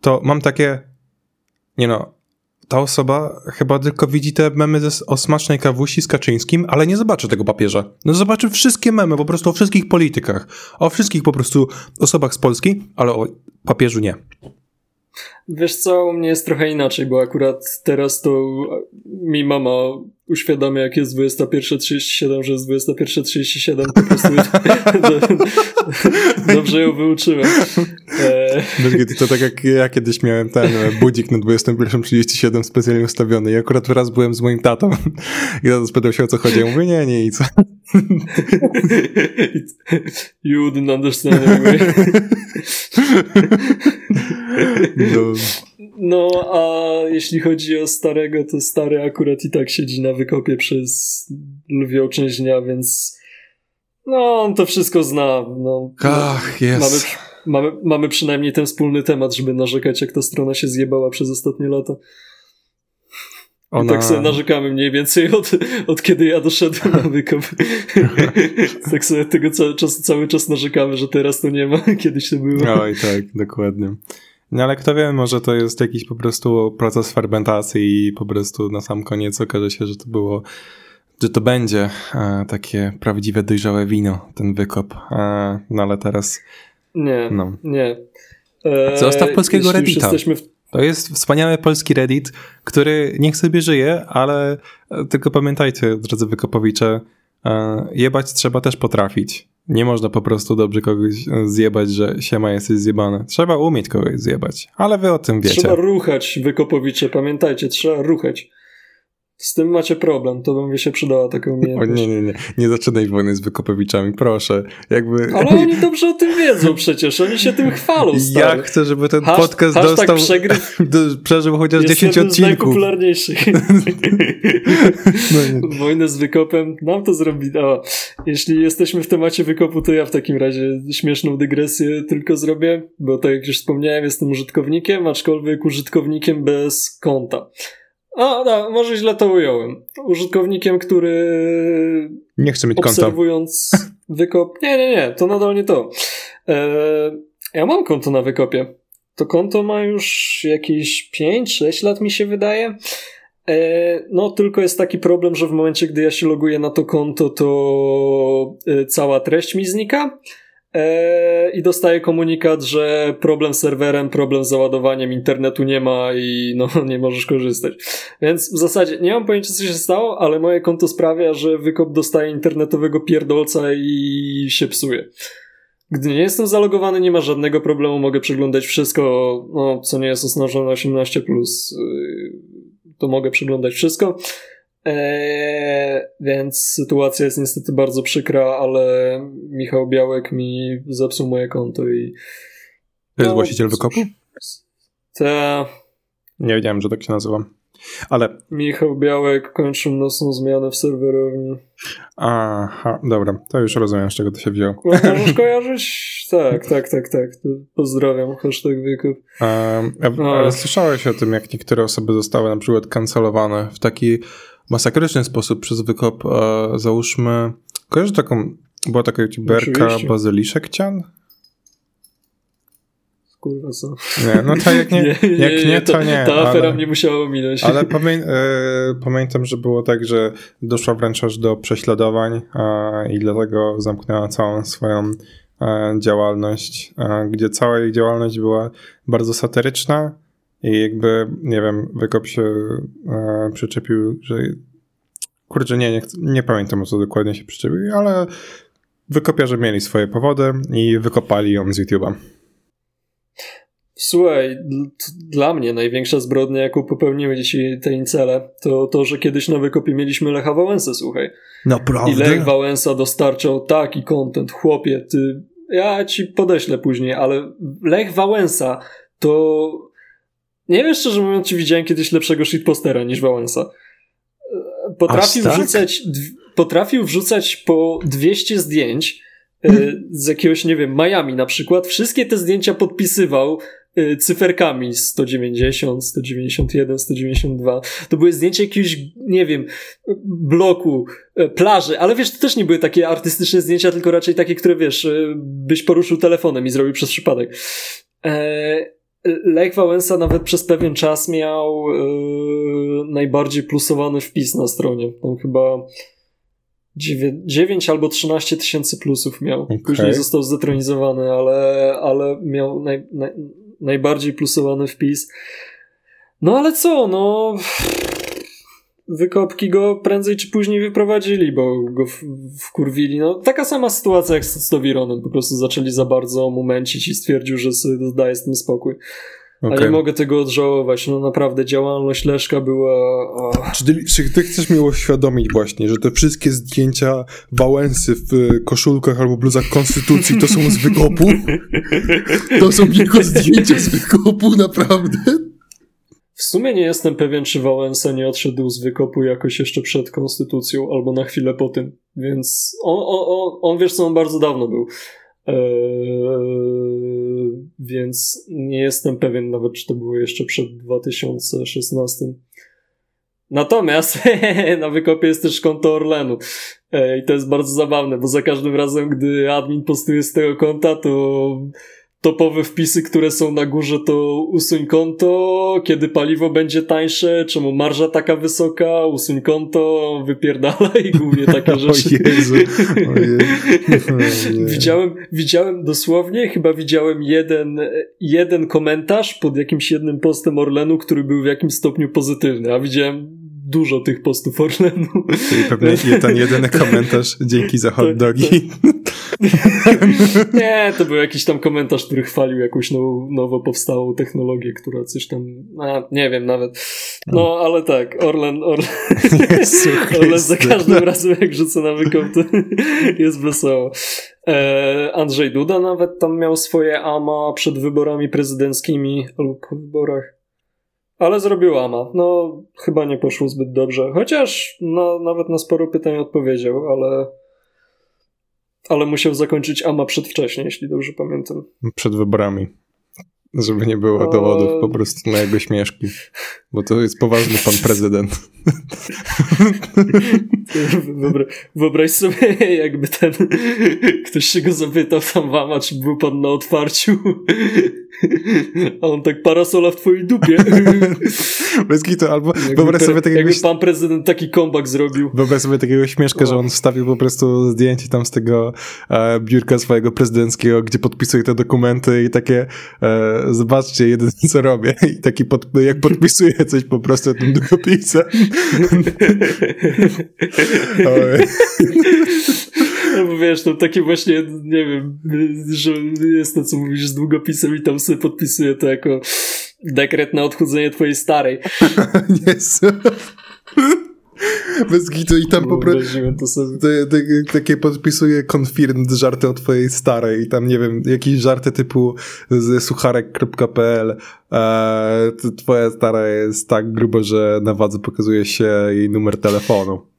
to mam takie, nie no, ta osoba chyba tylko widzi te memy ze, o smacznej kawusi z Kaczyńskim, ale nie zobaczy tego papieża. No zobaczy wszystkie memy, po prostu o wszystkich politykach, o wszystkich po prostu osobach z Polski, ale o papieżu nie. Wiesz co, u mnie jest trochę inaczej, bo akurat teraz to mi mama uświadamia, jak jest 21.37, że jest 21.37, po prostu dobrze ją wyuczyłem. E, Wiesz, To tak jak ja kiedyś miałem ten e, budzik na 21.37 specjalnie ustawiony i akurat raz byłem z moim tatą i tata spytał się o co chodzi. Ja mówię, nie, nie, i co? you wouldn't understand anyway. No, No, a jeśli chodzi o starego, to stary akurat i tak siedzi na wykopie przez lwią część dnia, więc No, on to wszystko zna. No, Ach, jest. Mamy, mamy, mamy przynajmniej ten wspólny temat, żeby narzekać, jak ta strona się zjebała przez ostatnie lata. Ona... tak sobie narzekamy mniej więcej od, od kiedy ja doszedłem na wykop. tak sobie tego cały czas, cały czas narzekamy, że teraz to nie ma, kiedyś to było. Oj, tak, dokładnie. No ale kto wie, może to jest jakiś po prostu proces fermentacji i po prostu na sam koniec okaże się, że to było, że to będzie e, takie prawdziwe, dojrzałe wino, ten wykop. E, no ale teraz... Nie, no. nie. E, Zostaw polskiego Reddita. W... To jest wspaniały polski Reddit, który niech sobie żyje, ale e, tylko pamiętajcie, drodzy wykopowicze, e, jebać trzeba też potrafić. Nie można po prostu dobrze kogoś zjebać, że siema jesteś zjebany. Trzeba umieć kogoś zjebać, ale wy o tym wiecie. Trzeba ruchać, wykopowicze, pamiętajcie, trzeba ruchać. Z tym macie problem, to by mi się przydała taka umiejętność. O nie, nie, nie, nie zaczynaj wojny z wykopowiczami, proszę. Jakby... Ale oni dobrze o tym wiedzą przecież, oni się tym chwalą, stary. Ja chcę, żeby ten Hasz, podcast dostał, przegryw do, przeżył chociaż jest 10 odcinków. Jest najpopularniejszych. no Wojnę z wykopem, nam to zrobi. O, jeśli jesteśmy w temacie wykopu, to ja w takim razie śmieszną dygresję tylko zrobię, bo tak jak już wspomniałem, jestem użytkownikiem, aczkolwiek użytkownikiem bez konta. A, no, może źle to ująłem. Użytkownikiem, który. Nie chce mieć obserwując konta. wykop. Nie, nie, nie, to nadal nie to. E, ja mam konto na wykopie. To konto ma już jakieś 5-6 lat, mi się wydaje. E, no, tylko jest taki problem, że w momencie, gdy ja się loguję na to konto, to e, cała treść mi znika. Eee, i dostaję komunikat, że problem z serwerem, problem z załadowaniem internetu nie ma i no nie możesz korzystać. Więc w zasadzie nie mam pojęcia, co się stało, ale moje konto sprawia, że wykop dostaje internetowego pierdolca i się psuje. Gdy nie jestem zalogowany, nie ma żadnego problemu, mogę przeglądać wszystko, no, co nie jest oznaczone 18+, yy, to mogę przeglądać wszystko. Eee, więc sytuacja jest niestety bardzo przykra, ale Michał Białek mi zepsuł moje konto i. To jest no, właściciel wykopu? Ta. Nie wiedziałem, że tak się nazywa. Ale. Michał Białek kończył nocną zmianę w serwerowni. Aha, dobra, to już rozumiem, z czego to się wzięło. Możesz kojarzyć? Tak, tak, tak, tak. Pozdrawiam, hashtag wykup. Um, ale słyszałeś o tym, jak niektóre osoby zostały na przykład kancelowane w taki masakryczny sposób przez wykop, e, załóżmy, kojarzysz taką, była taka youtuberka Bazyliszek Cian? Kurwa co? Nie, no to jak nie, nie, jak nie, nie to nie. Ta afera ale, mnie musiała minąć. Ale pamię, e, pamiętam, że było tak, że doszła wręcz aż do prześladowań e, i dlatego zamknęła całą swoją działalność, gdzie cała jej działalność była bardzo satyryczna, i jakby, nie wiem, Wykop się e, przyczepił, że kurczę, nie, nie, nie pamiętam o co dokładnie się przyczepił, ale wykopiarze mieli swoje powody i wykopali ją z YouTube'a. Słuchaj, dla mnie największa zbrodnia, jaką popełniły dzisiaj te incele, to to, że kiedyś na wykopie mieliśmy Lecha Wałęsę, słuchaj. Naprawdę? I Lech Wałęsa dostarczał taki content, chłopie, ty, ja ci podeślę później, ale Lech Wałęsa to nie wiem, szczerze mówiąc, czy widziałem kiedyś lepszego shitpostera niż Wałęsa. Potrafił tak? wrzucać, potrafił wrzucać po 200 zdjęć e, z jakiegoś, nie wiem, Miami na przykład. Wszystkie te zdjęcia podpisywał e, cyferkami 190, 191, 192. To były zdjęcia jakiegoś, nie wiem, bloku, e, plaży, ale wiesz, to też nie były takie artystyczne zdjęcia, tylko raczej takie, które wiesz, byś poruszył telefonem i zrobił przez przypadek. Lech Wałęsa nawet przez pewien czas miał yy, najbardziej plusowany wpis na stronie. Tam chyba 9, albo 13 tysięcy plusów miał. Okay. Później został zdetronizowany, ale, ale miał naj, naj, najbardziej plusowany wpis. No ale co, no wykopki go prędzej czy później wyprowadzili, bo go wkurwili. No, taka sama sytuacja jak z Stowironem. Po prostu zaczęli za bardzo momencić i stwierdził, że sobie daje z tym spokój. Okay. A nie mogę tego odżałować. No naprawdę działalność Leszka była... Czy ty, czy ty chcesz mi uświadomić właśnie, że te wszystkie zdjęcia Wałęsy w koszulkach albo bluzach Konstytucji to są z wykopu? To są tylko zdjęcia z wykopu, naprawdę? W sumie nie jestem pewien, czy Wałęsa nie odszedł z wykopu jakoś jeszcze przed konstytucją, albo na chwilę po tym. Więc on, on, on, on wiesz co, on bardzo dawno był. Eee, więc nie jestem pewien nawet, czy to było jeszcze przed 2016. Natomiast na wykopie jest też konto Orlenu. Eee, I to jest bardzo zabawne, bo za każdym razem, gdy admin postuje z tego konta, to topowe wpisy, które są na górze, to usuń konto, kiedy paliwo będzie tańsze, czemu marża taka wysoka, usuń konto, wypierdalaj, głównie takie rzeczy. O Jezu. O Jezu. widziałem, widziałem dosłownie, chyba widziałem jeden, jeden komentarz pod jakimś jednym postem Orlenu, który był w jakimś stopniu pozytywny, a widziałem dużo tych postów Orlenu. Czyli pewnie nie ten jedyny komentarz, dzięki za hot dogi. Nie, to był jakiś tam komentarz, który chwalił jakąś now, nowo powstałą technologię, która coś tam, a, nie wiem nawet. No, ale tak, Orlen, Orlen, Orlen za każdym razem jak rzucę na wykop, to jest wesoło. E, Andrzej Duda nawet tam miał swoje AMA przed wyborami prezydenckimi albo po wyborach. Ale zrobił AMA. No, chyba nie poszło zbyt dobrze. Chociaż no, nawet na sporo pytań odpowiedział, ale ale musiał zakończyć AMA przedwcześnie, jeśli dobrze pamiętam. Przed wyborami. Żeby nie było O. dowodów po prostu na jego śmieszki. Bo to jest poważny pan prezydent. Wyobra wyobraź sobie, jakby ten ktoś się go zapytał tam wama, czy był pan na otwarciu. A on tak parasola w twojej dupie. Bez kitu, albo Jakby, wyobraź sobie takiego, jakby pan prezydent taki comeback zrobił. wyobraź sobie takiego śmieszka, że on wstawił po prostu zdjęcie tam z tego e, biurka swojego prezydenckiego, gdzie podpisuje te dokumenty i takie e, zobaczcie, jedyne co robię. I taki pod, jak podpisuje coś po prostu tym długopisem. No wiesz, to takie właśnie, nie wiem, że jest to, co mówisz z długopisem i tam sobie podpisuje to jako dekret na odchudzenie twojej starej. Jezu. Bez gitu i tam po prostu takie podpisuje confirmed żarty o twojej starej i tam nie wiem, jakieś żarty typu z sucharek.pl e, twoja stara jest tak grubo, że na wadze pokazuje się jej numer telefonu.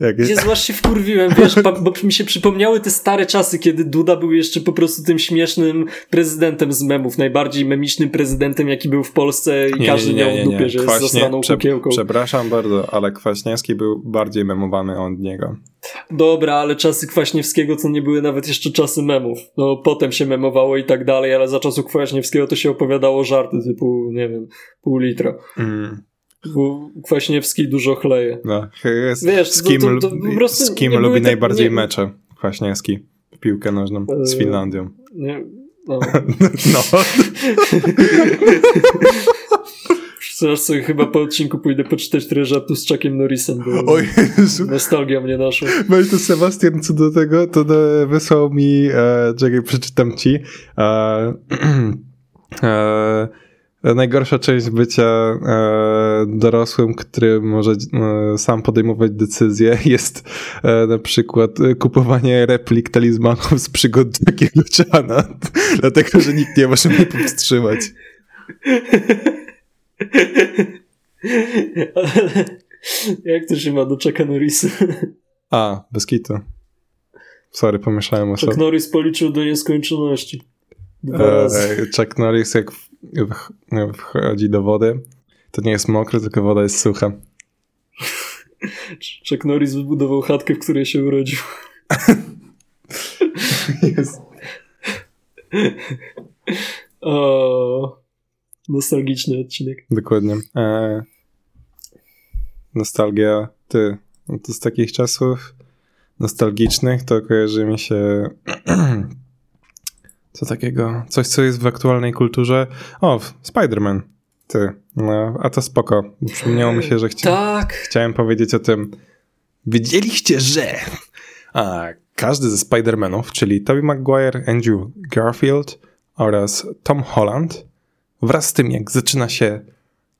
Jak, Jezu, aż się wkurwiłem, wiesz, bo mi się przypomniały te stare czasy, kiedy Duda był jeszcze po prostu tym śmiesznym prezydentem z memów, najbardziej memicznym prezydentem, jaki był w Polsce i każdy miał w dupie, że jest Kwaśnie- zasraną prze- kukiełką. Przepraszam bardzo, ale Kwaśniewski był bardziej memowany od niego. Dobra, ale czasy Kwaśniewskiego to nie były nawet jeszcze czasy memów. No, potem się memowało i tak dalej, ale za czasów Kwaśniewskiego to się opowiadało żarty typu, nie wiem, pół litra. Mm, Bo Kwaśniewski dużo chleje. no, jest, Wiesz, z to- kim, to- to prostu z kim lubi te- najbardziej nie- mecze Kwaśniewski w piłkę nożną z Eee. Finlandią. Nie, no. No. Zaraz sobie chyba po odcinku pójdę poczytać trochę żartu z Chuckiem Norrisem, bo O Jezu. nostalgia mnie naszła. Weź to Sebastian, co do tego, to e, wysłał mi, e, czekaj, przeczytam ci. E, e, najgorsza część bycia e, dorosłym, który może e, sam podejmować decyzje, jest e, na przykład kupowanie replik talizmanów z przygód Jackiego Chana, dlatego, że nikt nie może mnie powstrzymać. Jak to się ma do Chucka Norrisa? A, bez kitu. Sorry, pomieszałem Chuck osobę. Norris policzył do nieskończoności. Dwa razy. E, Chuck Norris jak w- wchodzi do wody, to nie jest mokre, tylko woda jest sucha. Chuck Norris wybudował chatkę, w której się urodził. Jest. O, nostalgiczny odcinek. Dokładnie. E, nostalgia, ty. No to z takich czasów nostalgicznych to kojarzy mi się co takiego, coś co jest w aktualnej kulturze. O, Spider-Man. Ty. No, a to spoko. Przypomniało mi się, że chcia- Tak. chciałem powiedzieć o tym. Wiedzieliście, że a, każdy ze Spider-Manów, czyli Tobey Maguire, Andrew Garfield oraz Tom Holland, wraz z tym, jak zaczyna się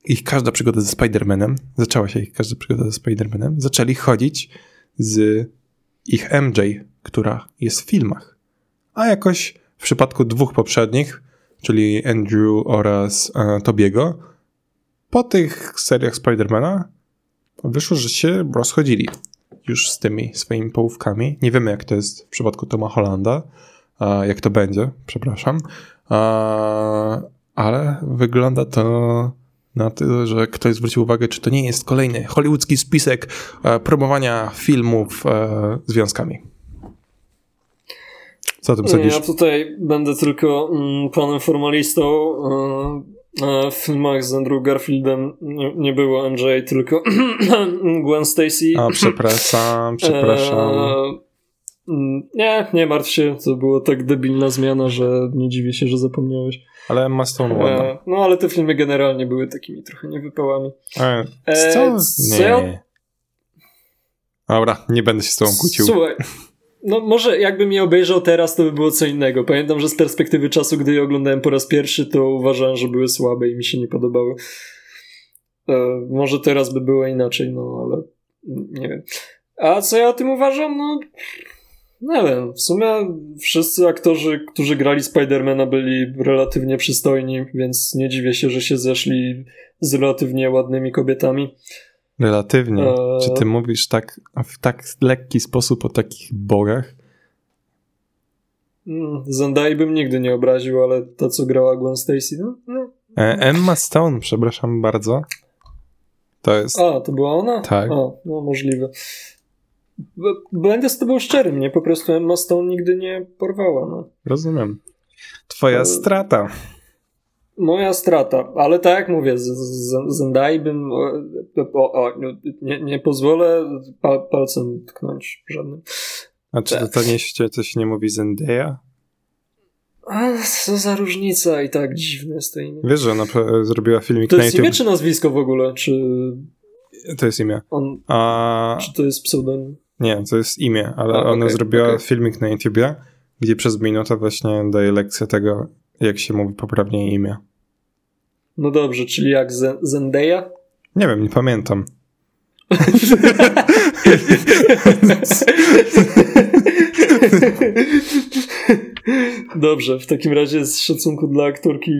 ich każda przygoda ze Spider-Manem, zaczęła się ich każda przygoda ze Spider-Manem, zaczęli chodzić z ich MJ, która jest w filmach. A jakoś w przypadku dwóch poprzednich, czyli Andrew oraz e, Tobiego, po tych seriach Spidermana wyszło, że się rozchodzili już z tymi swoimi połówkami. Nie wiemy, jak to jest w przypadku Toma Hollanda, jak to będzie, przepraszam, ale wygląda to na to, że ktoś zwrócił uwagę, czy to nie jest kolejny hollywoodzki spisek e, promowania filmów e, związkami. Co o tym sądzisz? Ja tutaj będę tylko mm, panem formalistą. E, w filmach z Andrew Garfieldem nie, nie było MJ, tylko Gwen Stacy. A, przepraszam, przepraszam. Mm, nie, nie martw się, to było tak debilna zmiana, że nie dziwię się, że zapomniałeś. Ale Emma Stone ładna. E, no ale te filmy generalnie były takimi trochę niewypałami. E, e co? Nie. Dobra, nie będę się z tobą kłócił. Słuchaj, no może jakbym je obejrzał teraz, to by było co innego. Pamiętam, że z perspektywy czasu, gdy je oglądałem po raz pierwszy, to uważałem, że były słabe i mi się nie podobały. E, może teraz by było inaczej, no ale nie wiem. A co ja o tym uważam? No nie wiem, w sumie wszyscy aktorzy, którzy grali Spidermana byli relatywnie przystojni, więc nie dziwię się, że się zeszli z relatywnie ładnymi kobietami. Relatywnie? E... Czy ty mówisz tak w tak lekki sposób o takich bogach? Mm, Zendai bym nigdy nie obraził, ale to, co grała Gwen Stacy, no, no. E, Emma Stone, przepraszam bardzo. To jest... A, to była ona? Tak. A, no możliwe. Będę z tobą szczery, mnie po prostu Emma Stone nigdy nie porwała. No. Rozumiem. Twoja strata. Moja strata, ale tak jak mówię, z, z, Zendai bym o, o, no, nie, nie pozwolę pal, palcem tknąć żadnym. A czy to, to nie, coś nie mówi Zendaya? A co za różnica i tak dziwne jest to imię. Wiesz, że ona zrobiła filmik to na YouTube. To jest imię czy nazwisko w ogóle? Czy... To jest imię. On... A... Czy to jest pseudonim? Nie, to jest imię, ale A, ona okay, zrobiła okay. filmik na YouTubie, gdzie przez minutę właśnie daje lekcję tego, jak się mówi poprawnie imię. No dobrze, czyli jak Zendaya? Nie wiem, nie pamiętam. Dobrze, w takim razie z szacunku dla aktorki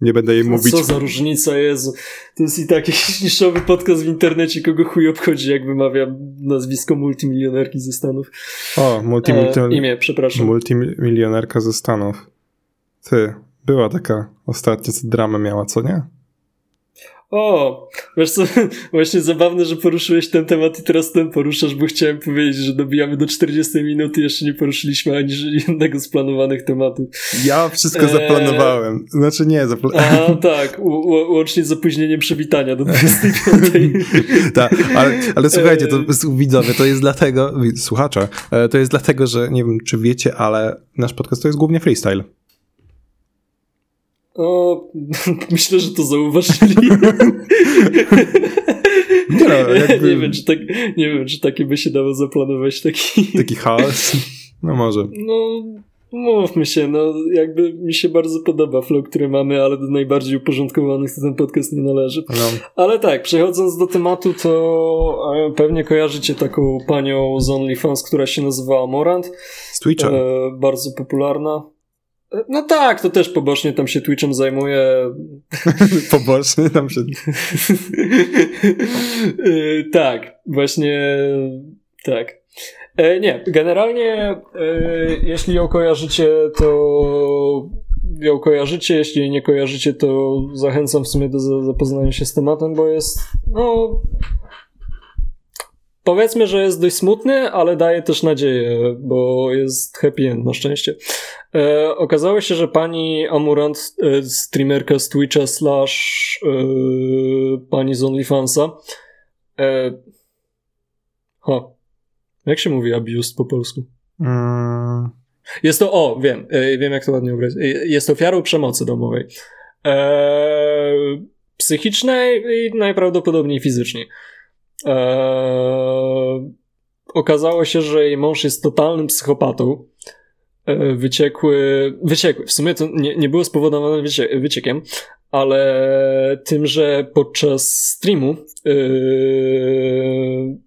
nie będę jej mówić. Co za różnica, Jezu. To jest i tak jakiś niszowy podcast w internecie, kogo chuj obchodzi, jak wymawiam nazwisko multimilionerki ze Stanów. O, multimilionerka. E, imię, przepraszam. Multimilionerka ze Stanów. Ty, była taka ostatnio, co dramę miała, co nie? O, wiesz co, właśnie zabawne, że poruszyłeś ten temat i teraz ten poruszasz, bo chciałem powiedzieć, że dobijamy do 40 minut i jeszcze nie poruszyliśmy ani jednego z planowanych tematów. Ja wszystko zaplanowałem. Znaczy nie, zaplanowałem. A, tak, łącznie z opóźnieniem przywitania do 25. tak, ale, ale słuchajcie, to widzowie, to jest dlatego, słuchacze, e, to jest dlatego, że nie wiem, czy wiecie, ale nasz podcast to jest głównie freestyle. O, myślę, że to zauważyli. Nie, no, jakby... nie, wiem, czy tak, nie wiem, czy takie by się dało zaplanować. Taki, taki chaos? No może. No, mówmy się, no jakby mi się bardzo podoba flow, który mamy, ale do najbardziej uporządkowanych to ten podcast nie należy. No. Ale tak, przechodząc do tematu, to e, pewnie kojarzycie taką panią z OnlyFans, która się nazywa Morant. Z Twitcha. E, bardzo popularna. No tak, to też pobocznie tam się Twitchem zajmuje. pobocznie tam się. Y, tak, właśnie tak. E, nie, generalnie e, jeśli ją kojarzycie, to ją kojarzycie, jeśli nie kojarzycie, to zachęcam w sumie do zapoznania się z tematem, bo jest no powiedzmy, że jest dość smutny, ale daje też nadzieję, bo jest happy end na szczęście. E, okazało się, że pani Amurant, e, streamerka z Twitcha slash e, pani z OnlyFansa e, ha, jak się mówi abuse po polsku? Mm. Jest to, o, wiem, e, wiem jak to ładnie ubrać. E, jest ofiarą przemocy domowej. E, psychicznej i najprawdopodobniej fizycznej. Okazało się, że jej mąż jest totalnym psychopatą. Eee, wyciekły, wyciekły, w sumie to nie, nie było spowodowane wycie, wyciekiem, ale tym, że podczas streamu yy,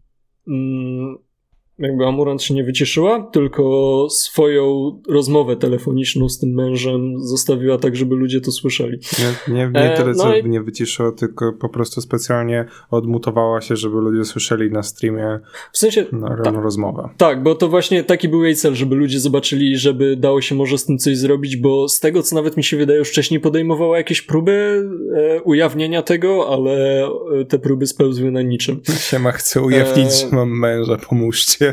jakby Amurant się nie wycieszyła, tylko swoją rozmowę telefoniczną z tym mężem zostawiła tak, żeby ludzie to słyszeli. Nie, nie, nie tyle, e, no co i... nie wyciszyła, tylko po prostu specjalnie odmutowała się, żeby ludzie słyszeli na streamie w sensie, na ta, rozmowę. Tak, bo to właśnie taki był jej cel, żeby ludzie zobaczyli, żeby dało się może z tym coś zrobić, bo z tego, co nawet mi się wydaje, już wcześniej podejmowała jakieś próby e, ujawnienia tego, ale e, te próby spełzły na niczym. Siema, chcę ujawnić, e... mam męża, pomóżcie.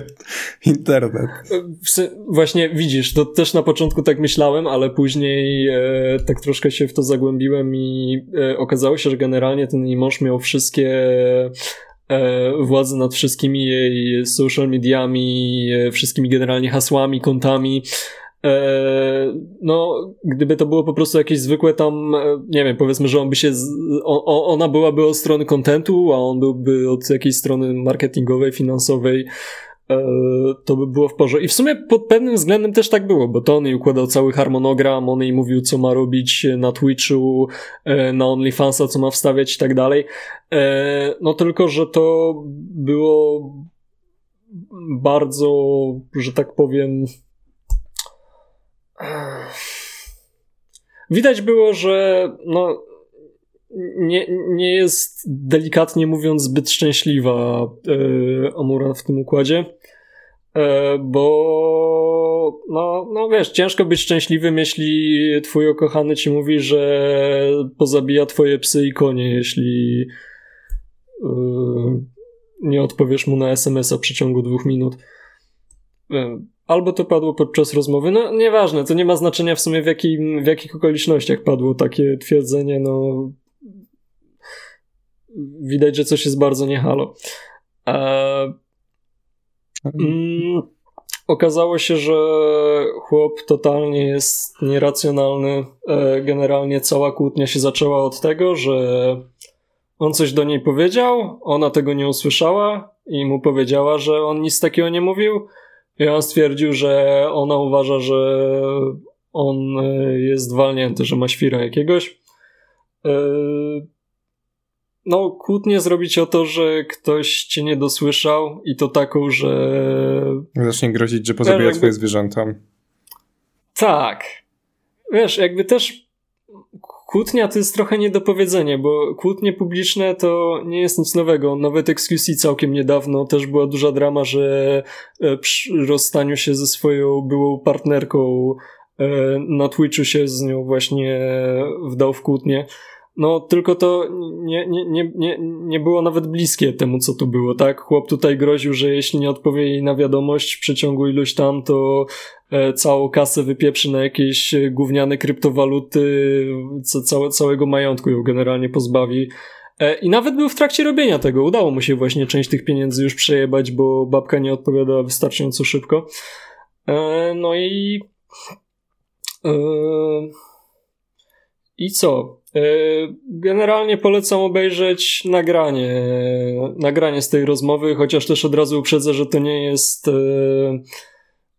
Internet. Właśnie widzisz, to też na początku tak myślałem, ale później e, tak troszkę się w to zagłębiłem i e, okazało się, że generalnie ten jej mąż miał wszystkie e, nad wszystkimi jej social mediami, e, wszystkimi generalnie hasłami, kontami. E, no, gdyby to było po prostu jakieś zwykłe tam, e, nie wiem, powiedzmy, że on by się, o, ona byłaby od strony kontentu, a on byłby od jakiejś strony marketingowej, finansowej, to by było w porządku. I w sumie pod pewnym względem też tak było, bo to on jej układał cały harmonogram, on jej mówił, co ma robić na Twitchu, e, na OnlyFansa, co ma wstawiać i tak dalej. E, no tylko, że to było bardzo, że tak powiem, widać było, że no nie, nie jest delikatnie mówiąc zbyt szczęśliwa e, Amura w tym układzie, e, bo no, no wiesz, ciężko być szczęśliwym, jeśli twój ukochany ci mówi, że pozabija twoje psy i konie, jeśli e, nie odpowiesz mu na SMS-a w przeciągu dwóch minut. E, albo to padło podczas rozmowy, no nieważne, to nie ma znaczenia w sumie w, jakim, w jakich okolicznościach padło takie twierdzenie, no widać, że coś jest bardzo niehalo. E, mm, okazało się, że chłop totalnie jest nieracjonalny. E, generalnie cała kłótnia się zaczęła od tego, że on coś do niej powiedział, ona tego nie usłyszała i mu powiedziała, że on nic takiego nie mówił. I on stwierdził, że ona uważa, że on e, jest walnięty, że ma świra jakiegoś. E, no, kłótnie zrobić o to, że ktoś cię nie dosłyszał i to taką, że... Zacznie grozić, że pozabija jakby... twoje zwierzęta. Tak. Wiesz, jakby też kłótnia to jest trochę niedopowiedzenie, bo kłótnie publiczne to nie jest nic nowego. Nawet XQC całkiem niedawno też była duża drama, że e, przy rozstaniu się ze swoją byłą partnerką e, na Twitchu się z nią właśnie wdał w kłótnię. No, tylko to nie, nie, nie, nie, nie było nawet bliskie temu, co tu było, tak? Chłop tutaj groził, że jeśli nie odpowie jej na wiadomość w przeciągu iluś tam, to e, całą kasę wypieprzy na jakieś gówniane kryptowaluty, co, całe, całego majątku ją generalnie pozbawi. E, I nawet był w trakcie robienia tego. Udało mu się właśnie część tych pieniędzy już przejebać, bo babka nie odpowiadała wystarczająco szybko. E, no i... E, I co? E, generalnie polecam obejrzeć nagranie, nagranie z tej rozmowy, chociaż też od razu uprzedzę, że to nie jest e,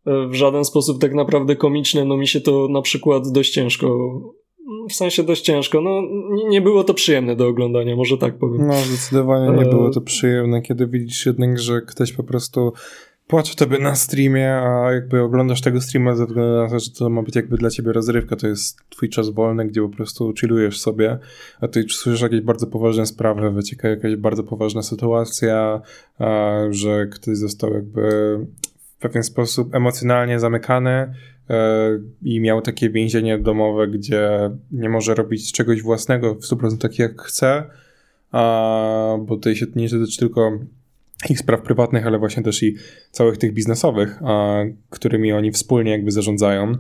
w żaden sposób tak naprawdę komiczne. No mi się to na przykład dość ciężko, w sensie dość ciężko. No nie było to przyjemne do oglądania, może tak powiem. No zdecydowanie nie było to przyjemne, kiedy widzisz jednak, że ktoś po prostu płaczę tobie na streamie, a jakby oglądasz tego streama ze względu na to, że to ma być jakby dla ciebie rozrywka, to jest twój czas wolny, gdzie po prostu chillujesz sobie, a ty słyszysz jakieś bardzo poważne sprawy, wycieka jakaś bardzo poważna sytuacja, a, że ktoś został jakby w pewien sposób emocjonalnie zamykany e, i miał takie więzienie domowe, gdzie nie może robić czegoś własnego w 100% tak jak chce, a, bo tutaj się nie dotyczy tylko ich spraw prywatnych, ale właśnie też i całych tych biznesowych, a, którymi oni wspólnie jakby zarządzają,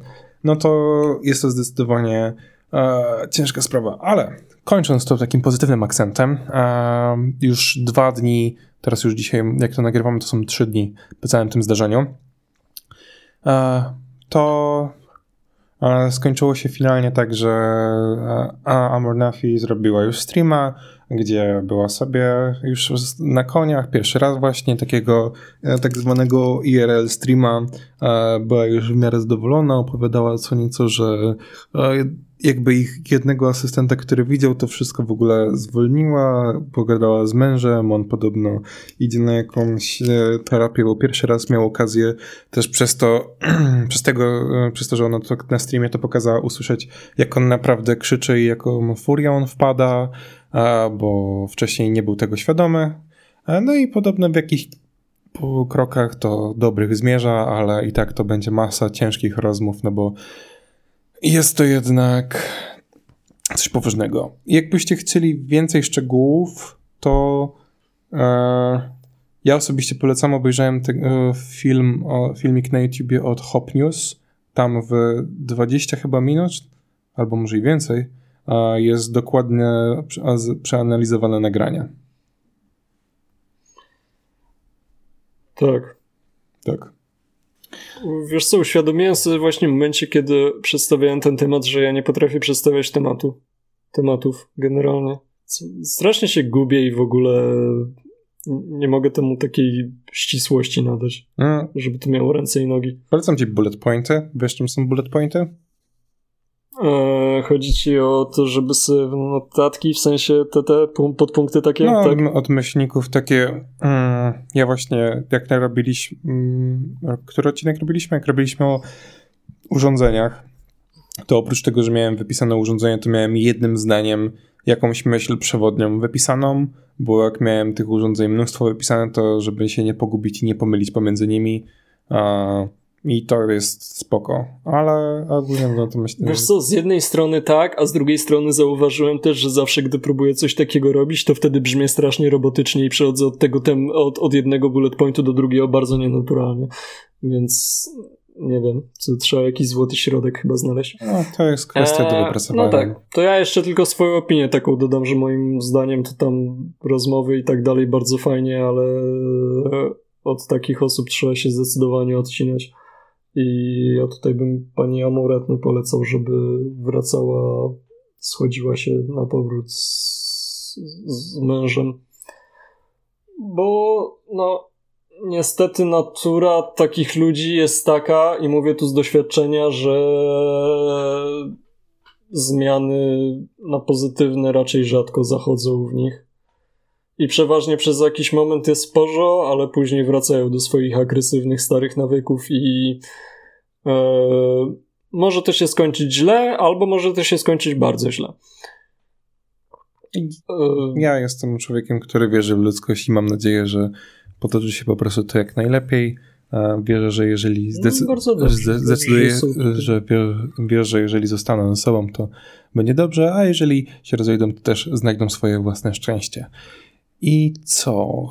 no to jest to zdecydowanie a, ciężka sprawa. Ale kończąc to takim pozytywnym akcentem, a, już dwa dni, teraz już dzisiaj, jak to nagrywamy, to są trzy dni po całym tym zdarzeniu, to skończyło się finalnie tak, że Amor Nafi zrobiła już streama, gdzie była sobie już na koniach, pierwszy raz właśnie takiego e, tak zwanego IRL streama, była już w miarę zadowolona, opowiadała co nieco, że e, jakby ich jednego asystenta, który widział to wszystko w ogóle zwolniła, pogadała z mężem, on podobno idzie na jakąś e, terapię, bo pierwszy raz miał okazję też przez to, przez tego, e, przez to, że ona to na streamie to pokazała, usłyszeć jak on naprawdę krzyczy i jaką furią on wpada, bo wcześniej nie był tego świadomy. No i podobno w jakichś krokach to dobrych zmierza, ale i tak to będzie masa ciężkich rozmów, no bo jest to jednak coś poważnego. Jakbyście chcieli więcej szczegółów, to e, ja osobiście polecam, obejrzałem ten e, film, o, filmik na YouTubie od Hop News. Tam w 20 chyba minut, albo może i więcej, e, jest dokładnie przeanalizowane nagranie. Tak. Tak. Wiesz co, uświadomiłem sobie właśnie w momencie, kiedy przedstawiałem ten temat, że ja nie potrafię przedstawiać tematu. Tematów generalnie. Strasznie się gubię i w ogóle nie mogę temu takiej ścisłości nadać, mm. żeby to miało ręce i nogi. Polecam ci bullet pointy. Wiesz, czym są bullet pointy? E, chodzi ci o to, żeby sobie notatki, w sensie te, te podpunkty takie? No, tak? od myślników takie. Mm, ja właśnie, jak robiliśmy. Mm, który odcinek robiliśmy? Jak robiliśmy o urządzeniach, to oprócz tego, że miałem wypisane urządzenie, to miałem jednym zdaniem jakąś myśl przewodnią wypisaną, bo jak miałem tych urządzeń mnóstwo wypisane, to żeby się nie pogubić i nie pomylić pomiędzy nimi. A i to jest spoko, ale ogólnie no to myślę... Wiesz co, z jednej strony tak, a z drugiej strony zauważyłem też, że zawsze gdy próbuję coś takiego robić, to wtedy brzmię strasznie robotycznie i przechodzę od tego tem, od, od jednego bullet pointu do drugiego bardzo nienaturalnie, więc nie wiem, co trzeba jakiś złoty środek chyba znaleźć. No, to jest kwestia eee, do wypracowania. No tak, to ja jeszcze tylko swoją opinię taką dodam, że moim zdaniem to tam rozmowy i tak dalej bardzo fajnie, ale od takich osób trzeba się zdecydowanie odcinać. I ja tutaj bym pani Amuret nie polecał, żeby wracała, schodziła się na powrót z, z mężem. Bo no, niestety natura takich ludzi jest taka, i mówię tu z doświadczenia, że zmiany na pozytywne raczej rzadko zachodzą w nich i przeważnie przez jakiś moment jest porzo, ale później wracają do swoich agresywnych starych nawyków i e, może to się skończyć źle, albo może to się skończyć bardzo źle. E, ja jestem człowiekiem, który wierzy w ludzkość i mam nadzieję, że potoczy się po prostu to jak najlepiej. E, wierzę, że jeżeli zdecy- no, zdecyduje, że wierzę, że jeżeli zostaną ze sobą, to będzie dobrze, a jeżeli się rozejdą, to też znajdą swoje własne szczęście. I co?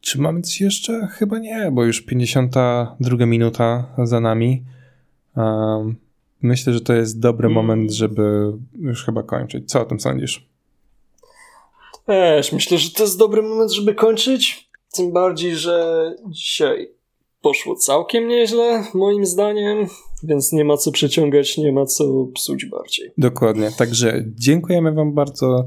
Czy mamy coś jeszcze? Chyba nie, bo już 52 minuta za nami. Um, myślę, że to jest dobry moment, żeby już chyba kończyć. Co o tym sądzisz? Też myślę, że to jest dobry moment, żeby kończyć. Tym bardziej, że dzisiaj poszło całkiem nieźle, moim zdaniem, więc nie ma co przeciągać, nie ma co psuć bardziej. Dokładnie. Także dziękujemy Wam bardzo.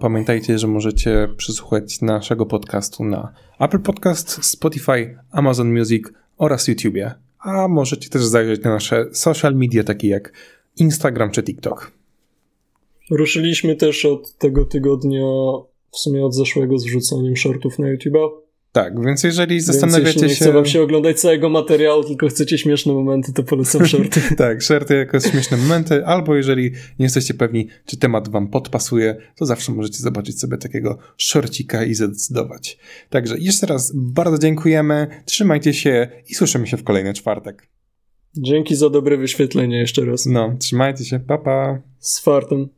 Pamiętajcie, że możecie przysłuchać naszego podcastu na Apple Podcast, Spotify, Amazon Music oraz YouTubie. A możecie też zajrzeć na nasze social media, takie jak Instagram czy TikTok. Ruszyliśmy też od tego tygodnia, w sumie od zeszłego, z wrzucaniem shortów na YouTube. Tak, więc jeżeli zastanawiacie więc jeśli nie się... nie chcę wam się oglądać całego materiału, tylko chcecie śmieszne momenty, to polecam shorty. tak, shorty jako śmieszne momenty, albo jeżeli nie jesteście pewni, czy temat wam podpasuje, to zawsze możecie zobaczyć sobie takiego shorcika i zdecydować. Także jeszcze raz bardzo dziękujemy, trzymajcie się i słyszymy się w kolejny czwartek. Dzięki za dobre wyświetlenie jeszcze raz. No, trzymajcie się, papa. Pa. Z fartem.